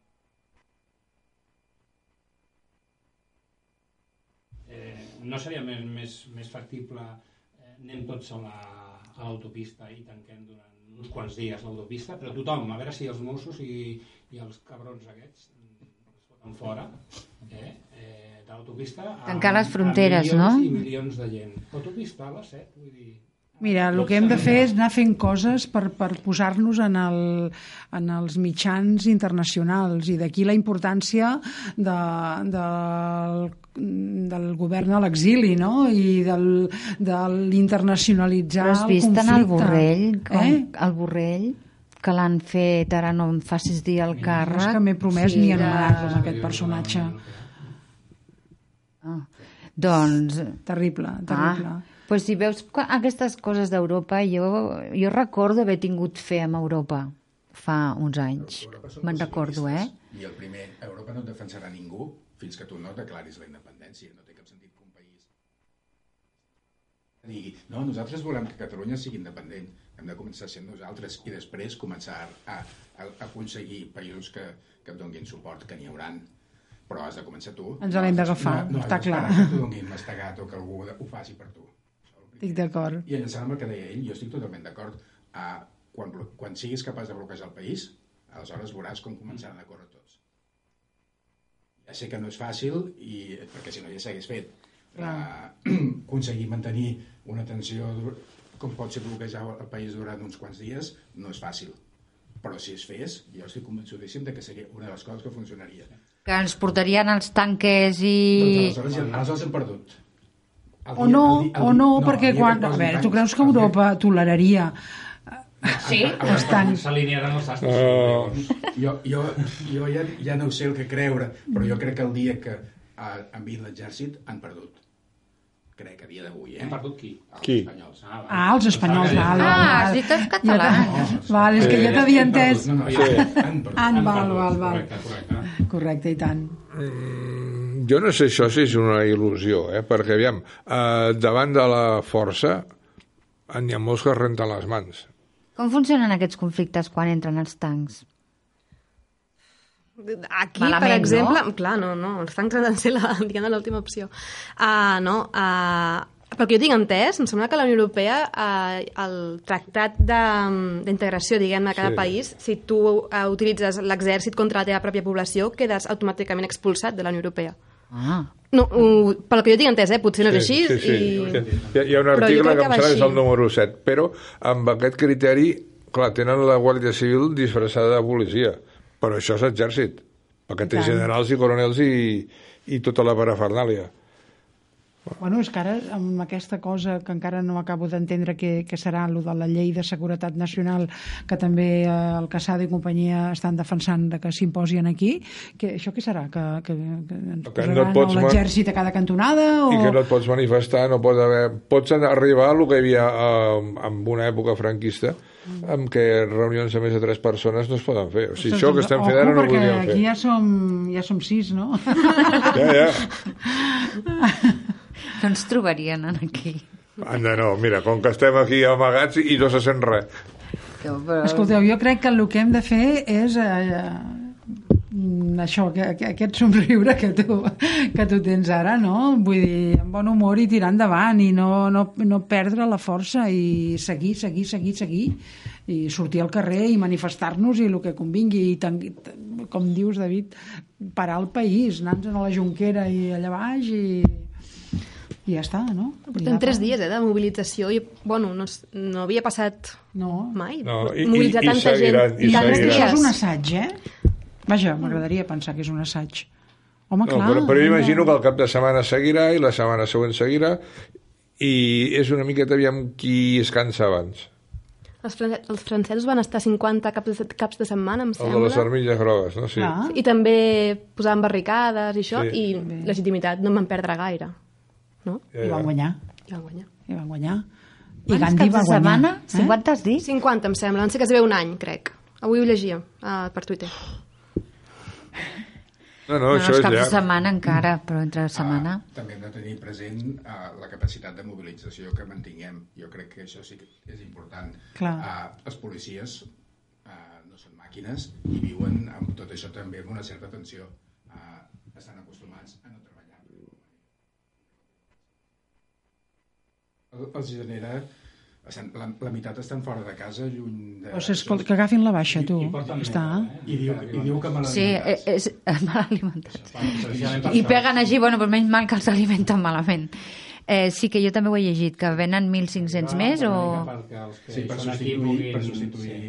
Eh, no seria més, més, més factible eh, anem tots a la- a l'autopista i tanquem durant uns quants dies l'autopista, però tothom, a veure si els Mossos i, i els cabrons aquests mm, es foten fora eh, eh, de l'autopista Tancar les fronteres, amb milions no? i milions de gent. L'autopista a les 7, vull dir... Mira, el que hem de fer és anar fent coses per, per posar-nos en, el, en els mitjans internacionals i d'aquí la importància de, del del govern a l'exili, no? I del, de l'internacionalitzar Però has el vist conflicte. en el Borrell, com, Eh? el Borrell, que l'han fet, ara no em facis dir el càrrec. No és que m'he promès Sí, ni de- anomenar-lo amb aquest personatge. Ah. Doncs... Terrible, terrible. Ah, pues si veus aquestes coses d'Europa, jo, jo recordo haver tingut fe amb Europa fa uns anys. Me'n recordo, eh? I el primer, Europa no et defensarà ningú fins que tu no declaris la independència. No té cap sentit que un país digui, no, nosaltres volem que Catalunya sigui independent, hem de començar sent nosaltres i després començar a, a, a aconseguir països que, que et donguin suport, que n'hi hauran però has de començar tu. Ens l'hem d'agafar, no, no està has d'esperar clar. que t'ho donguin mastegat o que algú ho faci per tu. Això és el primer. Estic d'acord. I amb el que deia ell, jo estic totalment d'acord. Uh, quan, quan siguis capaç de bloquejar el país, aleshores veuràs com començaran a córrer tots. Ja sé que no és fàcil, i, perquè si no ja s'hagués fet. Uh, aconseguir mantenir una tensió com pot ser bloquejar el país durant uns quants dies no és fàcil. Però si es fes, jo estic convençudíssim de que seria una de les coses que funcionaria. Que ens portarien els tanques i... Doncs aleshores, ja, aleshores hem perdut. El O dia- no, el dia- el o dia- no, el perquè dia que quan... A veure, tu creus que el dia- Europa toleraria Sí? els tancs? S'alinearan els astres. Uh, Jo, jo, jo ja, ja no sé el que creure, però jo crec que el dia que han vist l'exèrcit han perdut. Crec, a dia d'avui, eh? Hem perdut qui? Els Qui? espanyols. Ah, Ah, els espanyols, val, val, Ah, has dit els Ja catalans. t'ha- Val, és que Sí. ja t'havia entès. No, no, ja, han perdut. Ah, Han val, perdut, val, val. Correcte, correcte. Correcte, i tant. Jo no sé això si és una il·lusió, eh? perquè aviam, eh, davant de la força n'hi ha molts que es renten les mans. Com funcionen aquests conflictes quan entren els tancs? Aquí, Malament, per exemple... no? Clar, no, no, els tancs han de ser l'última opció. Uh, no, uh, pel que jo tinc entès, em sembla que la Unió Europea, uh, el tractat de- d'integració, diguem de cada Sí. sí. país, si tu uh, utilitzes l'exèrcit contra la teva pròpia població, quedes automàticament expulsat de la Unió Europea. Ah, No, uh, pel que jo tinc entès, eh? potser no és així. Sí, sí. I... Hi, ha, hi ha un article que que em sembla que és el número 7, però amb aquest criteri, clar, tenen la Guàrdia Civil disfressada de policia, però això és exèrcit, perquè té tant. generals i coronels i, i tota la parafernàlia. Bueno, és que ara, amb aquesta cosa que encara no acabo d'entendre que, que serà el de la llei de seguretat nacional, que també eh, el Casado i companyia estan defensant de que s'imposin aquí, que això què serà? Que, que, que ens Que no posaran pots no, l'exèrcit a cada cantonada? O... I que no et pots manifestar, no pot haver... Pots arribar a el que hi havia eh, en una època franquista, en què reunions de més de tres persones no es poden fer. O sigui, Ostres, això que doncs, estem ojo, fent ara no ho podríem fer. aquí ja som, ja som sis, no? Ja, ja. no ens trobarien en aquí. Anda, no, mira, com que estem aquí amagats i no se sent res. No, però... Escolteu, jo crec que el que hem de fer és eh, això, que, que, aquest somriure que tu, que tu tens ara, no? Vull dir, amb bon humor i tirar endavant i no, no, no perdre la força i seguir, seguir, seguir, seguir i sortir al carrer i manifestar-nos i el que convingui i tan, com dius, David, parar el país, anar-nos a la Junquera i allà baix i, i ja està, no? I Portem tres dies eh, de mobilització i, bueno, no, no havia passat No, mai. No, i- mobilitzar i- i tanta seguiran, gent. i tants seguiran. Això és un assaig, eh? Vaja, m'agradaria pensar que és un assaig. Home, No, clar. però, però imagino que el cap de setmana seguirà i la setmana següent seguirà i és una miqueta aviam qui es cansa abans. Els, fran els francesos van estar 50 caps de, caps de setmana, em El de les sembla. armilles grogues, no? Sí. Clar. I també posaven barricades i això, Sí. i legitimitat no en van perdre gaire. No? I van guanyar. I van guanyar. I van guanyar. I Gandhi va guanyar. setmana? Eh? 50 has dit? 50, em sembla. Van ser quasi bé un any, crec. Avui ho llegia uh, per Twitter. No, no, No, això és llarg. setmana encara, però entre setmana... Ah, també hem de tenir present uh, la capacitat de mobilització que mantinguem. Jo crec que això sí que és important. Clar. Uh, els policies uh, no són màquines i viuen amb tot això també amb una certa tensió. Uh, estan acostumats a no treballar. El, els genera... Estan, la, la meitat estan fora de casa, lluny de... O sigui, escolta, que agafin la baixa, tu. I porten Està. I diu, i diu que mal Sí, eh, alimentats. és, és mal alimentats. I peguen així, bueno, però menys mal que els alimenten malament. Eh, sí que jo també ho he llegit, que venen 1.500 més o... Sí, per substituir, per substituir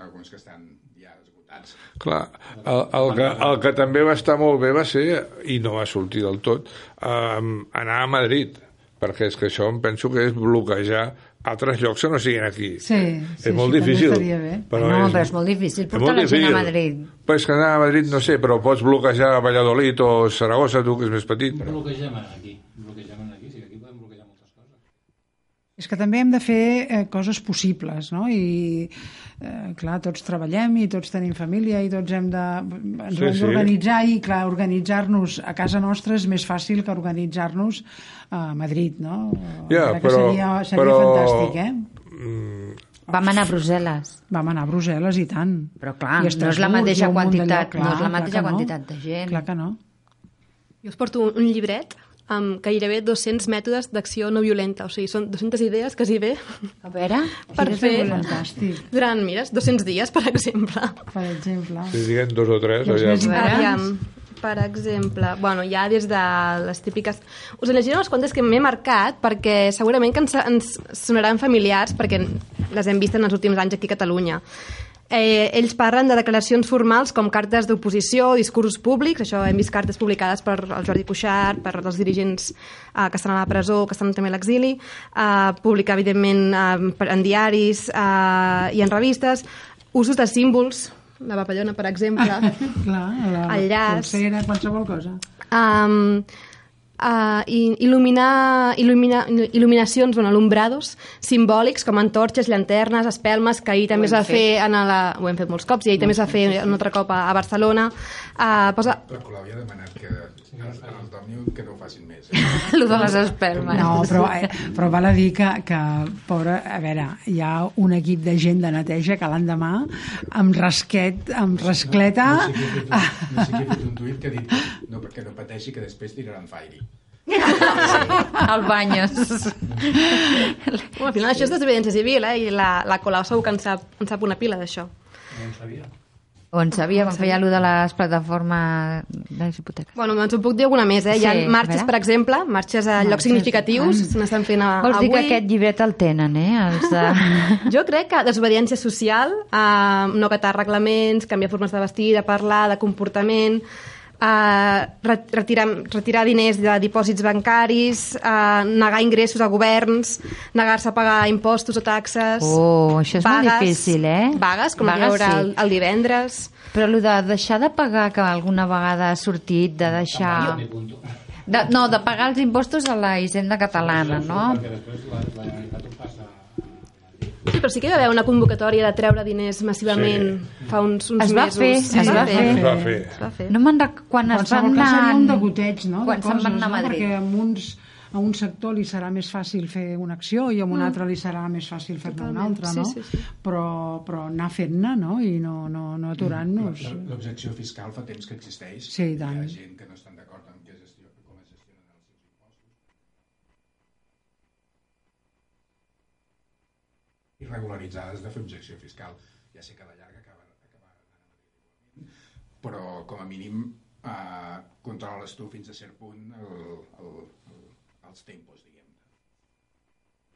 alguns que estan ja esgotats. Clar, el, el, que, el que també va estar molt bé va ser, i no va sortir del tot, um, anar a Madrid, perquè és que això em penso que és bloquejar altres llocs que no siguin aquí. Sí, sí, és molt difícil. bé. no, però és molt difícil és portar molt la gent a difícil. Madrid. Però és que anar a Madrid, no sé, però pots bloquejar Valladolid o Saragossa, tu, que és més petit. Però... Bloquegem aquí. Bloquegem aquí, sí que aquí podem bloquejar moltes coses. És que també hem de fer eh, coses possibles, no? I, eh, clar, tots treballem i tots tenim família i tots hem de... Ens Sí, hem sí. d'organitzar i, clar, organitzar-nos a casa nostra és més fàcil que organitzar-nos a Madrid, no? Ja, que però- seria, seria però- fantàstic, eh? Vam anar a Brussel·les. Vam anar a Brussel·les i tant. Però clar, I a no és la mateixa quantitat- lloc, no és la clar mateixa que no. quantitat de gent. Clar que no. Jo us porto un llibret amb gairebé 200 mètodes d'acció no violenta. O sigui, són 200 idees, quasi bé, A veure, per fer. Fantàstic, durant, mires, 200 dies, per exemple. per exemple. Si diguen dos o tres, més Aviam, per exemple, bueno, ja des de les típiques... Us en llegiré unes quantes que m'he marcat perquè segurament que ens, ens sonaran familiars perquè les hem vist en els últims anys aquí a Catalunya. Eh, ells parlen de declaracions formals com cartes d'oposició, discursos públics, això hem vist cartes publicades per el Jordi Cuixart, per els dirigents eh, que estan a la presó, que estan també a l'exili, eh, publicar, evidentment, eh, en diaris eh, i en revistes, usos de símbols, la papallona, per exemple, Clar, la El llaç. polsera, qualsevol cosa. um, uh, i- il·luminar, il·lumina, il·luminacions, bueno, alumbrados simbòlics com antorxes, llanternes, espelmes, que ahir també es va fer en la, ho hem fet molts cops i ahir també es va fer un altre cop a, a Barcelona. Uh, posa, La Colau ja ha demanat que en el, en el Tòmnium que no ho facin més. Eh? De les espelmes. No, però, eh, però val a dir que, que pobra, a veure, hi ha un equip de gent de neteja que l'endemà amb rasquet, amb rascleta... No sé qui ha fet un, no sé qui ha fet un tuit que ha dit no, perquè no pateixi que després tiraran Fairy. Al bueno, al final això és desobediència civil, eh? I la, la Colau segur que en sap, en sap una pila d'això. No en sabia. On sabia quan feia allò de les plataformes de les hipoteques. Bueno, doncs en puc dir alguna més, eh? Hi ha Sí, marxes, per exemple, marxes a llocs Marxes, significatius, tant. se n'estan fent a, Vols dir avui. que aquest llibret el tenen, eh? Els de... Jo crec que desobediència social, eh, no acatar reglaments, canviar formes de vestir, de parlar, de comportament, eh, re- retirar, retirar diners de dipòsits bancaris, eh, negar ingressos a governs, negar-se a pagar impostos o taxes... Oh, això és molt difícil, eh? Vagues, com Vagues, hi haurà sí. el, el divendres... Però el de deixar de pagar, que alguna vegada ha sortit, de deixar... De, no, de pagar els impostos a la hisenda catalana, no? Perquè després la, la Generalitat ho passa... Sí, però sí que hi va haver una convocatòria de treure diners massivament Sí. fa uns, uns Es va mesos. fer, Sí, es va fer. Es va fer. Es va fer. No me'n rec... Quan es van anar... seria un degoteig, no? Quan de se'n van anar a no? Madrid. Perquè a uns, a un sector li serà més fàcil fer una acció i a un altre li serà més fàcil fer-ne una altra, sí, no? sí, sí. Però, però anar fent-ne, no? I no, no, no aturant-nos. L'objecció fiscal fa temps que existeix. Sí, i tant. Hi ha gent que no estan d'acord amb què gestió, com es gestionen els seus impostos. Irregularitzades de fer objecció fiscal. Ja sé que a la llarga acaba, acaba anant però com a mínim eh, controles tu fins a cert punt el, el, el, els tempos, diguem.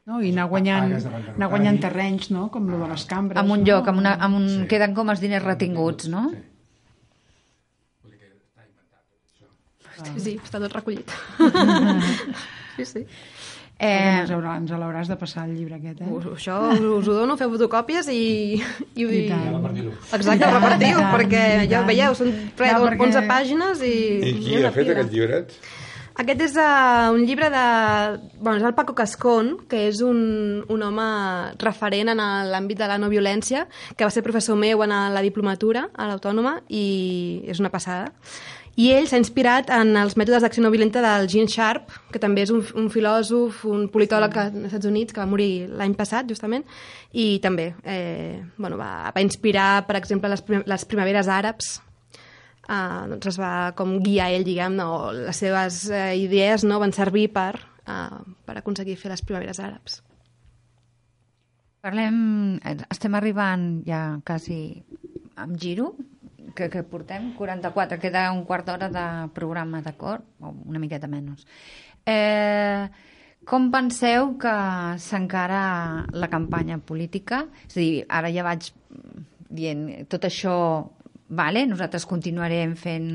No? I anar guanyant, anar guanyant terrenys, no? Com lo de les cambres. En un no? lloc, amb una, amb un... Sí. queden com els diners retinguts, no? Sí, sí, està tot recollit. sí, sí. Eh, Ens, haurà, ens l'hauràs de passar el llibre aquest, eh? Us, això us, us ho dono, feu fotocòpies i, i I dic. tant. Exacte, repartiu, I perquè i ja veieu, són ple de perquè- 11 pàgines i... I i qui ha fet aquest llibret? Aquest és uh, un llibre de... Bueno, és el Paco Cascón, que és un, un home referent en l'àmbit de la no violència, que va ser professor meu en la diplomatura a l'Autònoma i és una passada. I ell s'ha inspirat en els mètodes d'acció no violenta del Gene Sharp, que també és un, un filòsof, un politòleg sí. als Estats Units, que va morir l'any passat, justament, i també eh, bueno, va, va inspirar, per exemple, les, prim les primaveres àrabs, uh, doncs es va com guiar ell, diguem, no? les seves uh, idees no van servir per, uh, per aconseguir fer les primaveres àrabs. Parlem, eh, estem arribant ja quasi amb giro, que, que portem 44, queda un quart d'hora de programa, d'acord? Una miqueta menys. Eh, com penseu que s'encara la campanya política? És a dir, ara ja vaig dient tot això, vale, nosaltres continuarem fent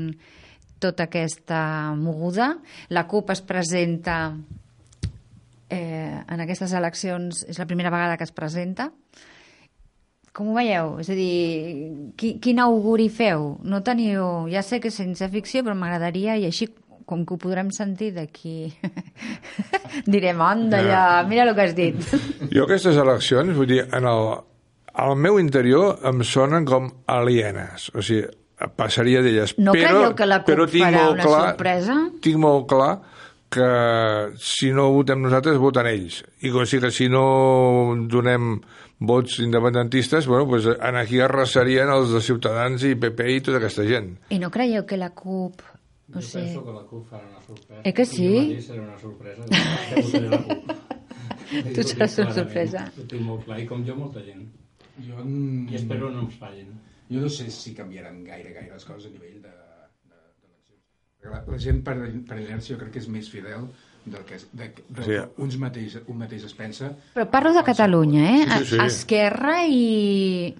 tota aquesta moguda. La CUP es presenta eh, en aquestes eleccions, és la primera vegada que es presenta. Com ho veieu? És a dir, qui, quin auguri feu? No teniu... Ja sé que és ciència ficció, però m'agradaria, i així com que ho podrem sentir d'aquí... Direm, anda, ja, mira el que has dit. Jo aquestes eleccions, vull dir, en el, al meu interior em sonen com alienes. O sigui, passaria d'elles. No però, creieu que la CUP però tinc farà molt una clar, sorpresa? Tinc molt clar que si no votem nosaltres, voten ells. I o sigui que si no donem vots independentistes, bueno, pues aquí arrasarien els de Ciutadans i PP i tota aquesta gent. I no creieu que la CUP... No Jo sé... penso que la CUP farà una sorpresa. Eh que sí? I jo mateix serà una sorpresa. De votaré la CUP. Tu seràs una sorpresa. Ho tinc molt clar, i com jo, molta gent. Jo, mm, I espero no ens fallin. jo no sé si canviaran gaire, gaire les coses a nivell de, de. Perquè la, la gent per, per inèrcia jo crec que és més fidel del que, de, de, Sí. uns mateix, un mateix es pensa. Però parlo de Catalunya, eh? Sí, sí, sí. Esquerra i,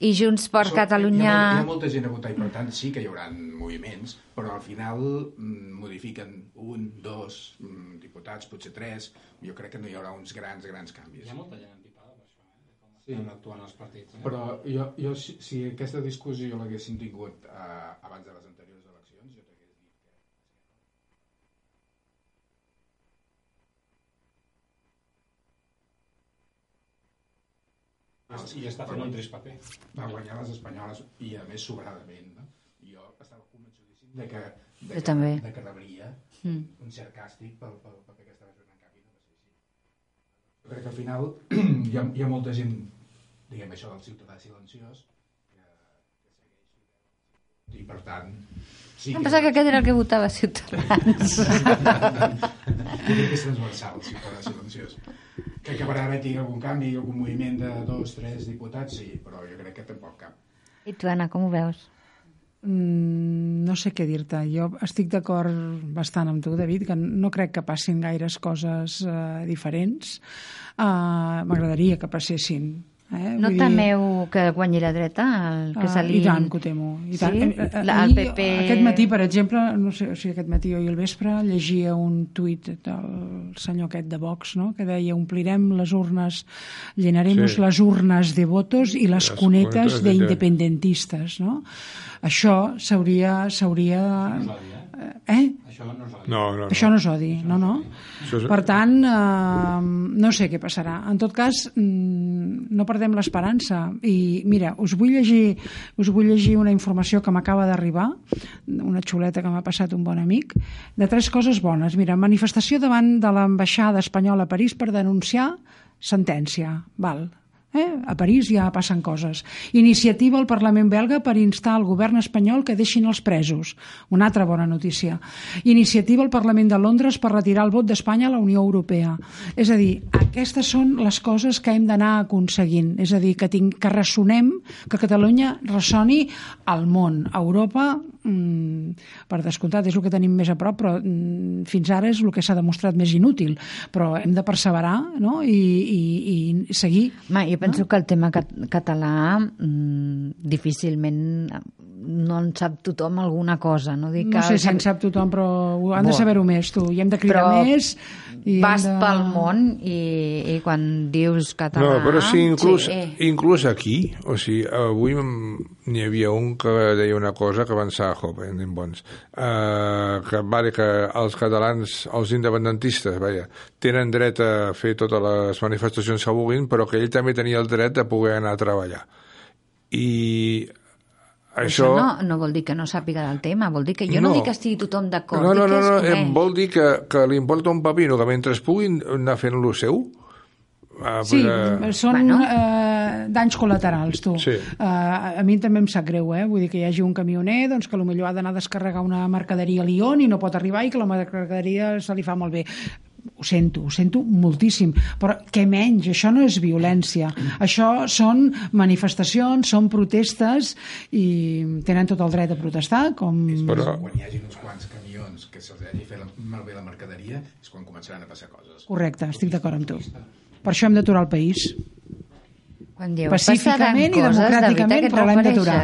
i Junts per So- Catalunya... Hi ha, hi ha molta gent a votar i per tant sí que hi haurà moviments, però al final mm, modifiquen un, dos mm, diputats, potser tres. Jo crec que no hi haurà uns grans, grans canvis. Hi ha molta gent empipada per això, eh? de com Sí. estan actuant els partits. Eh? Però jo, jo si, si aquesta discussió l'haguéssim tingut eh, abans de les anteriors eleccions, jo t'hagués dit que I està fent un trist paper. va guanyar les espanyoles i a més sobradament. No? Jo estava convençudíssim de que, de que, també. de que rebria Mm. un cert càstig pel, pel paper que estava fent en canvi no va ser així. Jo crec que al final hi ha, hi ha molta gent, diguem això del ciutadà silenciós, que, que segueix fidel. I per tant sí Em pensava que aquest era el que votava Ciutadans. És transversal, el ciutadà silenciós. Que acabarà havent-hi algun canvi, algun moviment de dos, tres diputats, sí, però jo crec que tampoc cap. I tu, Anna, com ho veus? Mm, no sé què dir-te. Jo estic d'acord bastant amb tu, David, que no crec que passin gaires coses eh, diferents. Uh, M'agradaria que passessin. Eh? No Vull dir- temeu que guanyi la dreta? El que Ah, se li... I tant que ho temo. I Sí? tant. Eh, eh, La- el PP... Aquest matí, per exemple, no sé si aquest matí o ahir al vespre, llegia un tuit del senyor aquest de Vox, no? que deia omplirem les urnes, llenaremos Sí. les urnes de votos i les, Les cunetes cunetes de- d'independentistes. No? Això s'hauria... s'hauria eh? Això no és odi. No, no, no. Això no és odi, no, no. És- Per tant, eh, no sé què passarà. En tot cas, mm, no perdem l'esperança. I mira, us vull llegir, us vull llegir una informació que m'acaba d'arribar, una xuleta que m'ha passat un bon amic, de tres coses bones. Mira, manifestació davant de l'ambaixada espanyola a París per denunciar sentència. Val. Eh? A París ja passen coses. Iniciativa al Parlament belga per instar al govern espanyol que deixin els presos. Una altra bona notícia. Iniciativa al Parlament de Londres per retirar el vot d'Espanya a la Unió Europea. És a dir, aquestes són les coses que hem d'anar aconseguint. És a dir, que, tinc, que ressonem, que Catalunya ressoni al món. A Europa, per descomptat, és el que tenim més a prop, però mm, fins ara és el que s'ha demostrat més inútil. Però hem de perseverar no? I, i, i seguir. Ma, jo penso que el tema cat català mm, difícilment no en sap tothom alguna cosa. No, dic No que sé si en sap tothom, però ho han de Buah. saber-ho més, tu. I hem de cridar Però més. I vas de... pel món i, i quan dius català... No, però sí, inclús, sí. inclús aquí, o sigui, avui n'hi havia un que deia una cosa que pensava, jope, anem bons, uh, que, vale, que els catalans, els independentistes, vaja, tenen dret a fer totes les manifestacions que vulguin, però que ell també tenia el dret de poder anar a treballar. I Això això... no, no vol dir que no sàpiga del tema, vol dir que jo no, No. dic que estigui tothom d'acord. No, no, no, que no, coneix. vol dir que, que li importa un pepino, que mentre es puguin anar fent lo seu, uh, Sí, eh, són Bueno. bueno. eh, danys col·laterals, tu. Sí. Eh, a mi també em sap greu, eh? Vull dir que hi hagi un camioner doncs, que potser ha d'anar a descarregar una mercaderia a Lyon i no pot arribar i que la mercaderia se li fa molt bé. Ho sento, ho sento moltíssim, però què menys, això no és violència, això són manifestacions, són protestes i tenen tot el dret a protestar, com... Però- Quan hi hagi uns quants camions que se'ls hagi fet malbé la mercaderia és quan començaran a passar coses. Correcte, estic d'acord amb tu. Per això hem d'aturar el país. Quan dius, Pacíficament passaran i coses, democràticament, et però l'hem d'aturar.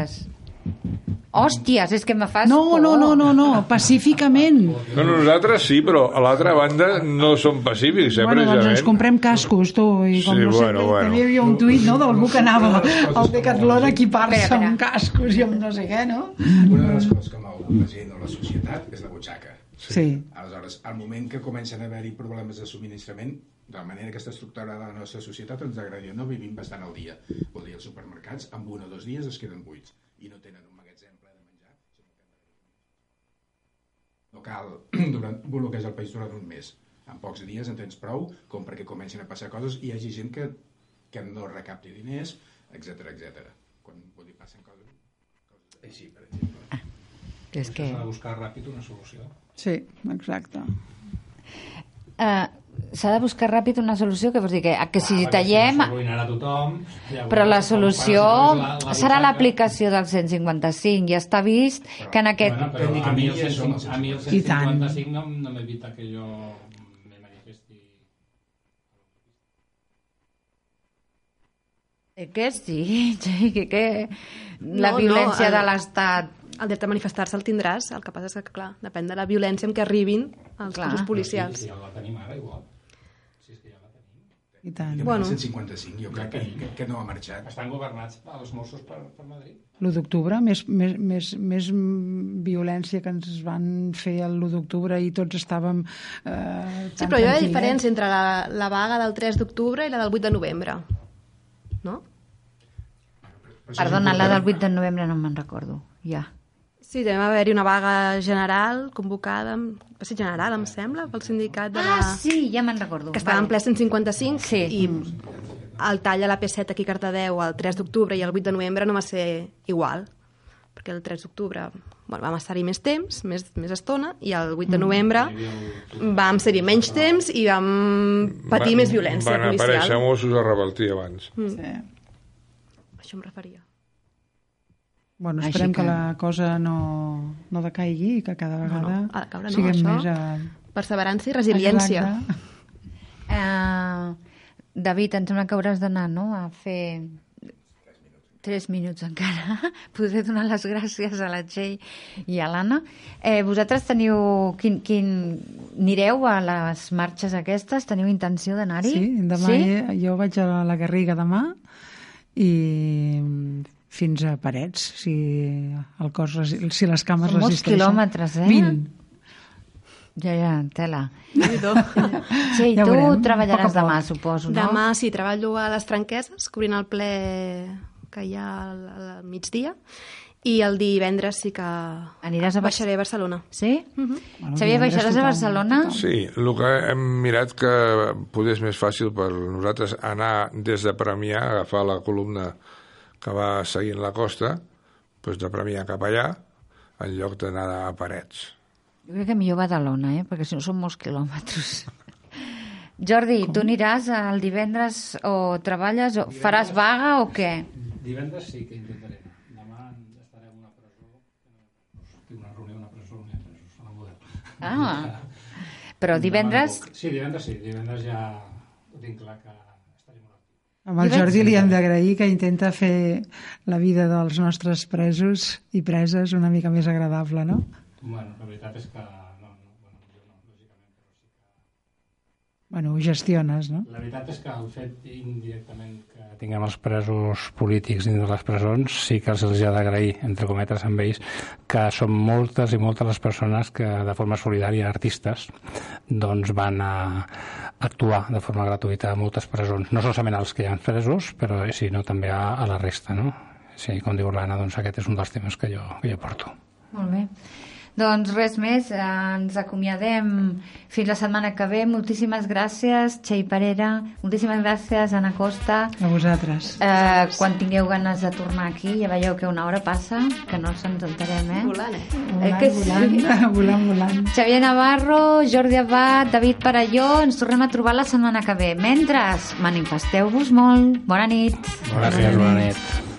Hòsties, és que me fas No, no, no, no, no, pacíficament. No, nosaltres sí, però a l'altra banda no som pacífics, eh, Bueno, doncs ens comprem cascos, tu, i com Sí, no sé, bueno, bueno. també hi havia un tuit no, d'algú que anava al Decathlon a equipar-se amb cascos i amb no sé què, no? Una de les coses que mou la gent o la societat és la butxaca. Sí. Aleshores, al moment que comencen a haver-hi problemes de subministrament, de la manera que està estructurada la nostra societat, ens agradaria no, vivim bastant al dia. Vol dir, els supermercats, en un o dos dies es queden buits i no tenen un magatzem ple de menjar, sinó que no cal durant, bloquejar el país durant un mes. En pocs dies en tens prou com perquè comencin a passar coses i hi hagi gent que, que no recapti diners, etc etc. Quan vull dir, passen coses, coses així, per exemple. És que... S'ha de buscar ràpid una solució. Sí, exacte. Uh, S'ha de buscar ràpid una solució, que vols dir que, que si perquè tallem... no S'arruïnarà tothom. llavors, Però la solució la- la serà l'aplicació del 155. Ja està vist que en aquest... Bueno, però a mi, el Tècnicament som 150, a mi el I tant. 155 no, no m'evita que jo me manifesti. Eh, Què sí? Que, que la No, no, violència el- de l'Estat... El dret a manifestar-se el tindràs, el que passa és que, clar, depèn de la violència amb què arribin els Clar. cossos policials. Si, si ja la tenim ara, igual. Si és que ja la tenim. I tant. Bueno. Bueno. 155, jo crec que, que, que no ha marxat. Estan governats els Mossos per, per Madrid. L'1 d'octubre, més, més, més, més violència que ens van fer el l'1 d'octubre i tots estàvem... Eh, Sí, però hi ha diferència entre la, la vaga del 3 d'octubre i la del 8 de novembre. No? Perdona, la del 8 de novembre no me'n recordo. Ja. Sí, també va haver-hi una vaga general convocada, amb- va ser general, em sembla, pel sindicat de la... Ah, sí, ja me'n recordo. que estava en ple 155 Sí. i el tall a la P7 aquí a Cardedeu el 3 d'octubre i el 8 de novembre no va ser igual perquè el 3 d'octubre bueno, vam estar-hi més temps, més, més estona i el 8 de novembre vam ser-hi menys temps i vam patir Van- més violència Van aparèixer policial Mossos a rebaltir abans. Sí. això em referia Bueno, Així esperem que... que- la cosa no, no decaigui i que cada vegada no, ha de caure, no, siguem això. més... A... perseverança i resiliència Exacte. Uh, David, em sembla que hauràs d'anar, no?, a fer... Tres minuts encara. Podré donar les gràcies a la Txell i a l'Anna. Eh, vosaltres teniu... Quin, quin... Anireu a les marxes aquestes? Teniu intenció d'anar-hi? Sí, demà sí? jo vaig a la Garriga demà i fins a Parets, si, el cos, resi- si les cames Són molts resisteixen. quilòmetres, eh? 20. Ja, ja, tela. Sí, Ja tu veurem, treballaràs a poc a demà, poc. suposo, no? Demà sí, treballo a les Franqueses, cobrint el ple que hi ha al, al migdia, i el divendres sí que Aniràs a baixaré a Barcelona. Sí? Bueno, Xavier, baixaràs a tothom, Barcelona? Sí, el que hem mirat que potser és més fàcil per nosaltres anar des de Premià, agafar la columna que va seguint la costa, doncs de Premià cap allà, en lloc d'anar a Parets. Jo crec que millor Badalona, eh? perquè si no són molts quilòmetres. Jordi, tu aniràs el divendres o treballes o faràs vaga o què? Divendres sí que intentaré. Demà estaré en una presó. Tinc una reunió una presó, ha presos, a la model. Ah, però divendres... Sí, divendres sí. Divendres ja ho tinc clar que. Amb el Jordi li hem d'agrair que intenta fer la vida dels nostres presos i preses una mica més agradable, no? Bueno, la veritat és que... Bueno, ho gestiones, no? La veritat és que el fet indirectament que tinguem els presos polítics dins de les presons sí que els ha d'agrair, entre cometes, amb ells, que són moltes i moltes les persones que de forma solidària, artistes, doncs van a actuar de forma gratuïta a moltes presons. No solament als que hi ha presos, però sinó també a, a la resta, no? Sí, com diu l'Anna, doncs aquest és un dels temes que jo, que jo porto. Molt bé. Doncs res més, eh, ens acomiadem fins la setmana que ve. Moltíssimes gràcies, Txell Parera. Moltíssimes gràcies, Anna Costa. A vosaltres. Eh, quan tingueu ganes de tornar aquí, ja veieu que una hora passa, que no se'ns enterem, eh? Volant, eh? Eh, que sí. volant, volant, volant. Xavier Navarro, Jordi Abad, David Parelló, ens tornem a trobar la setmana que ve. Mentre, manifesteu-vos molt. Bona nit. Gràcies, bona nit.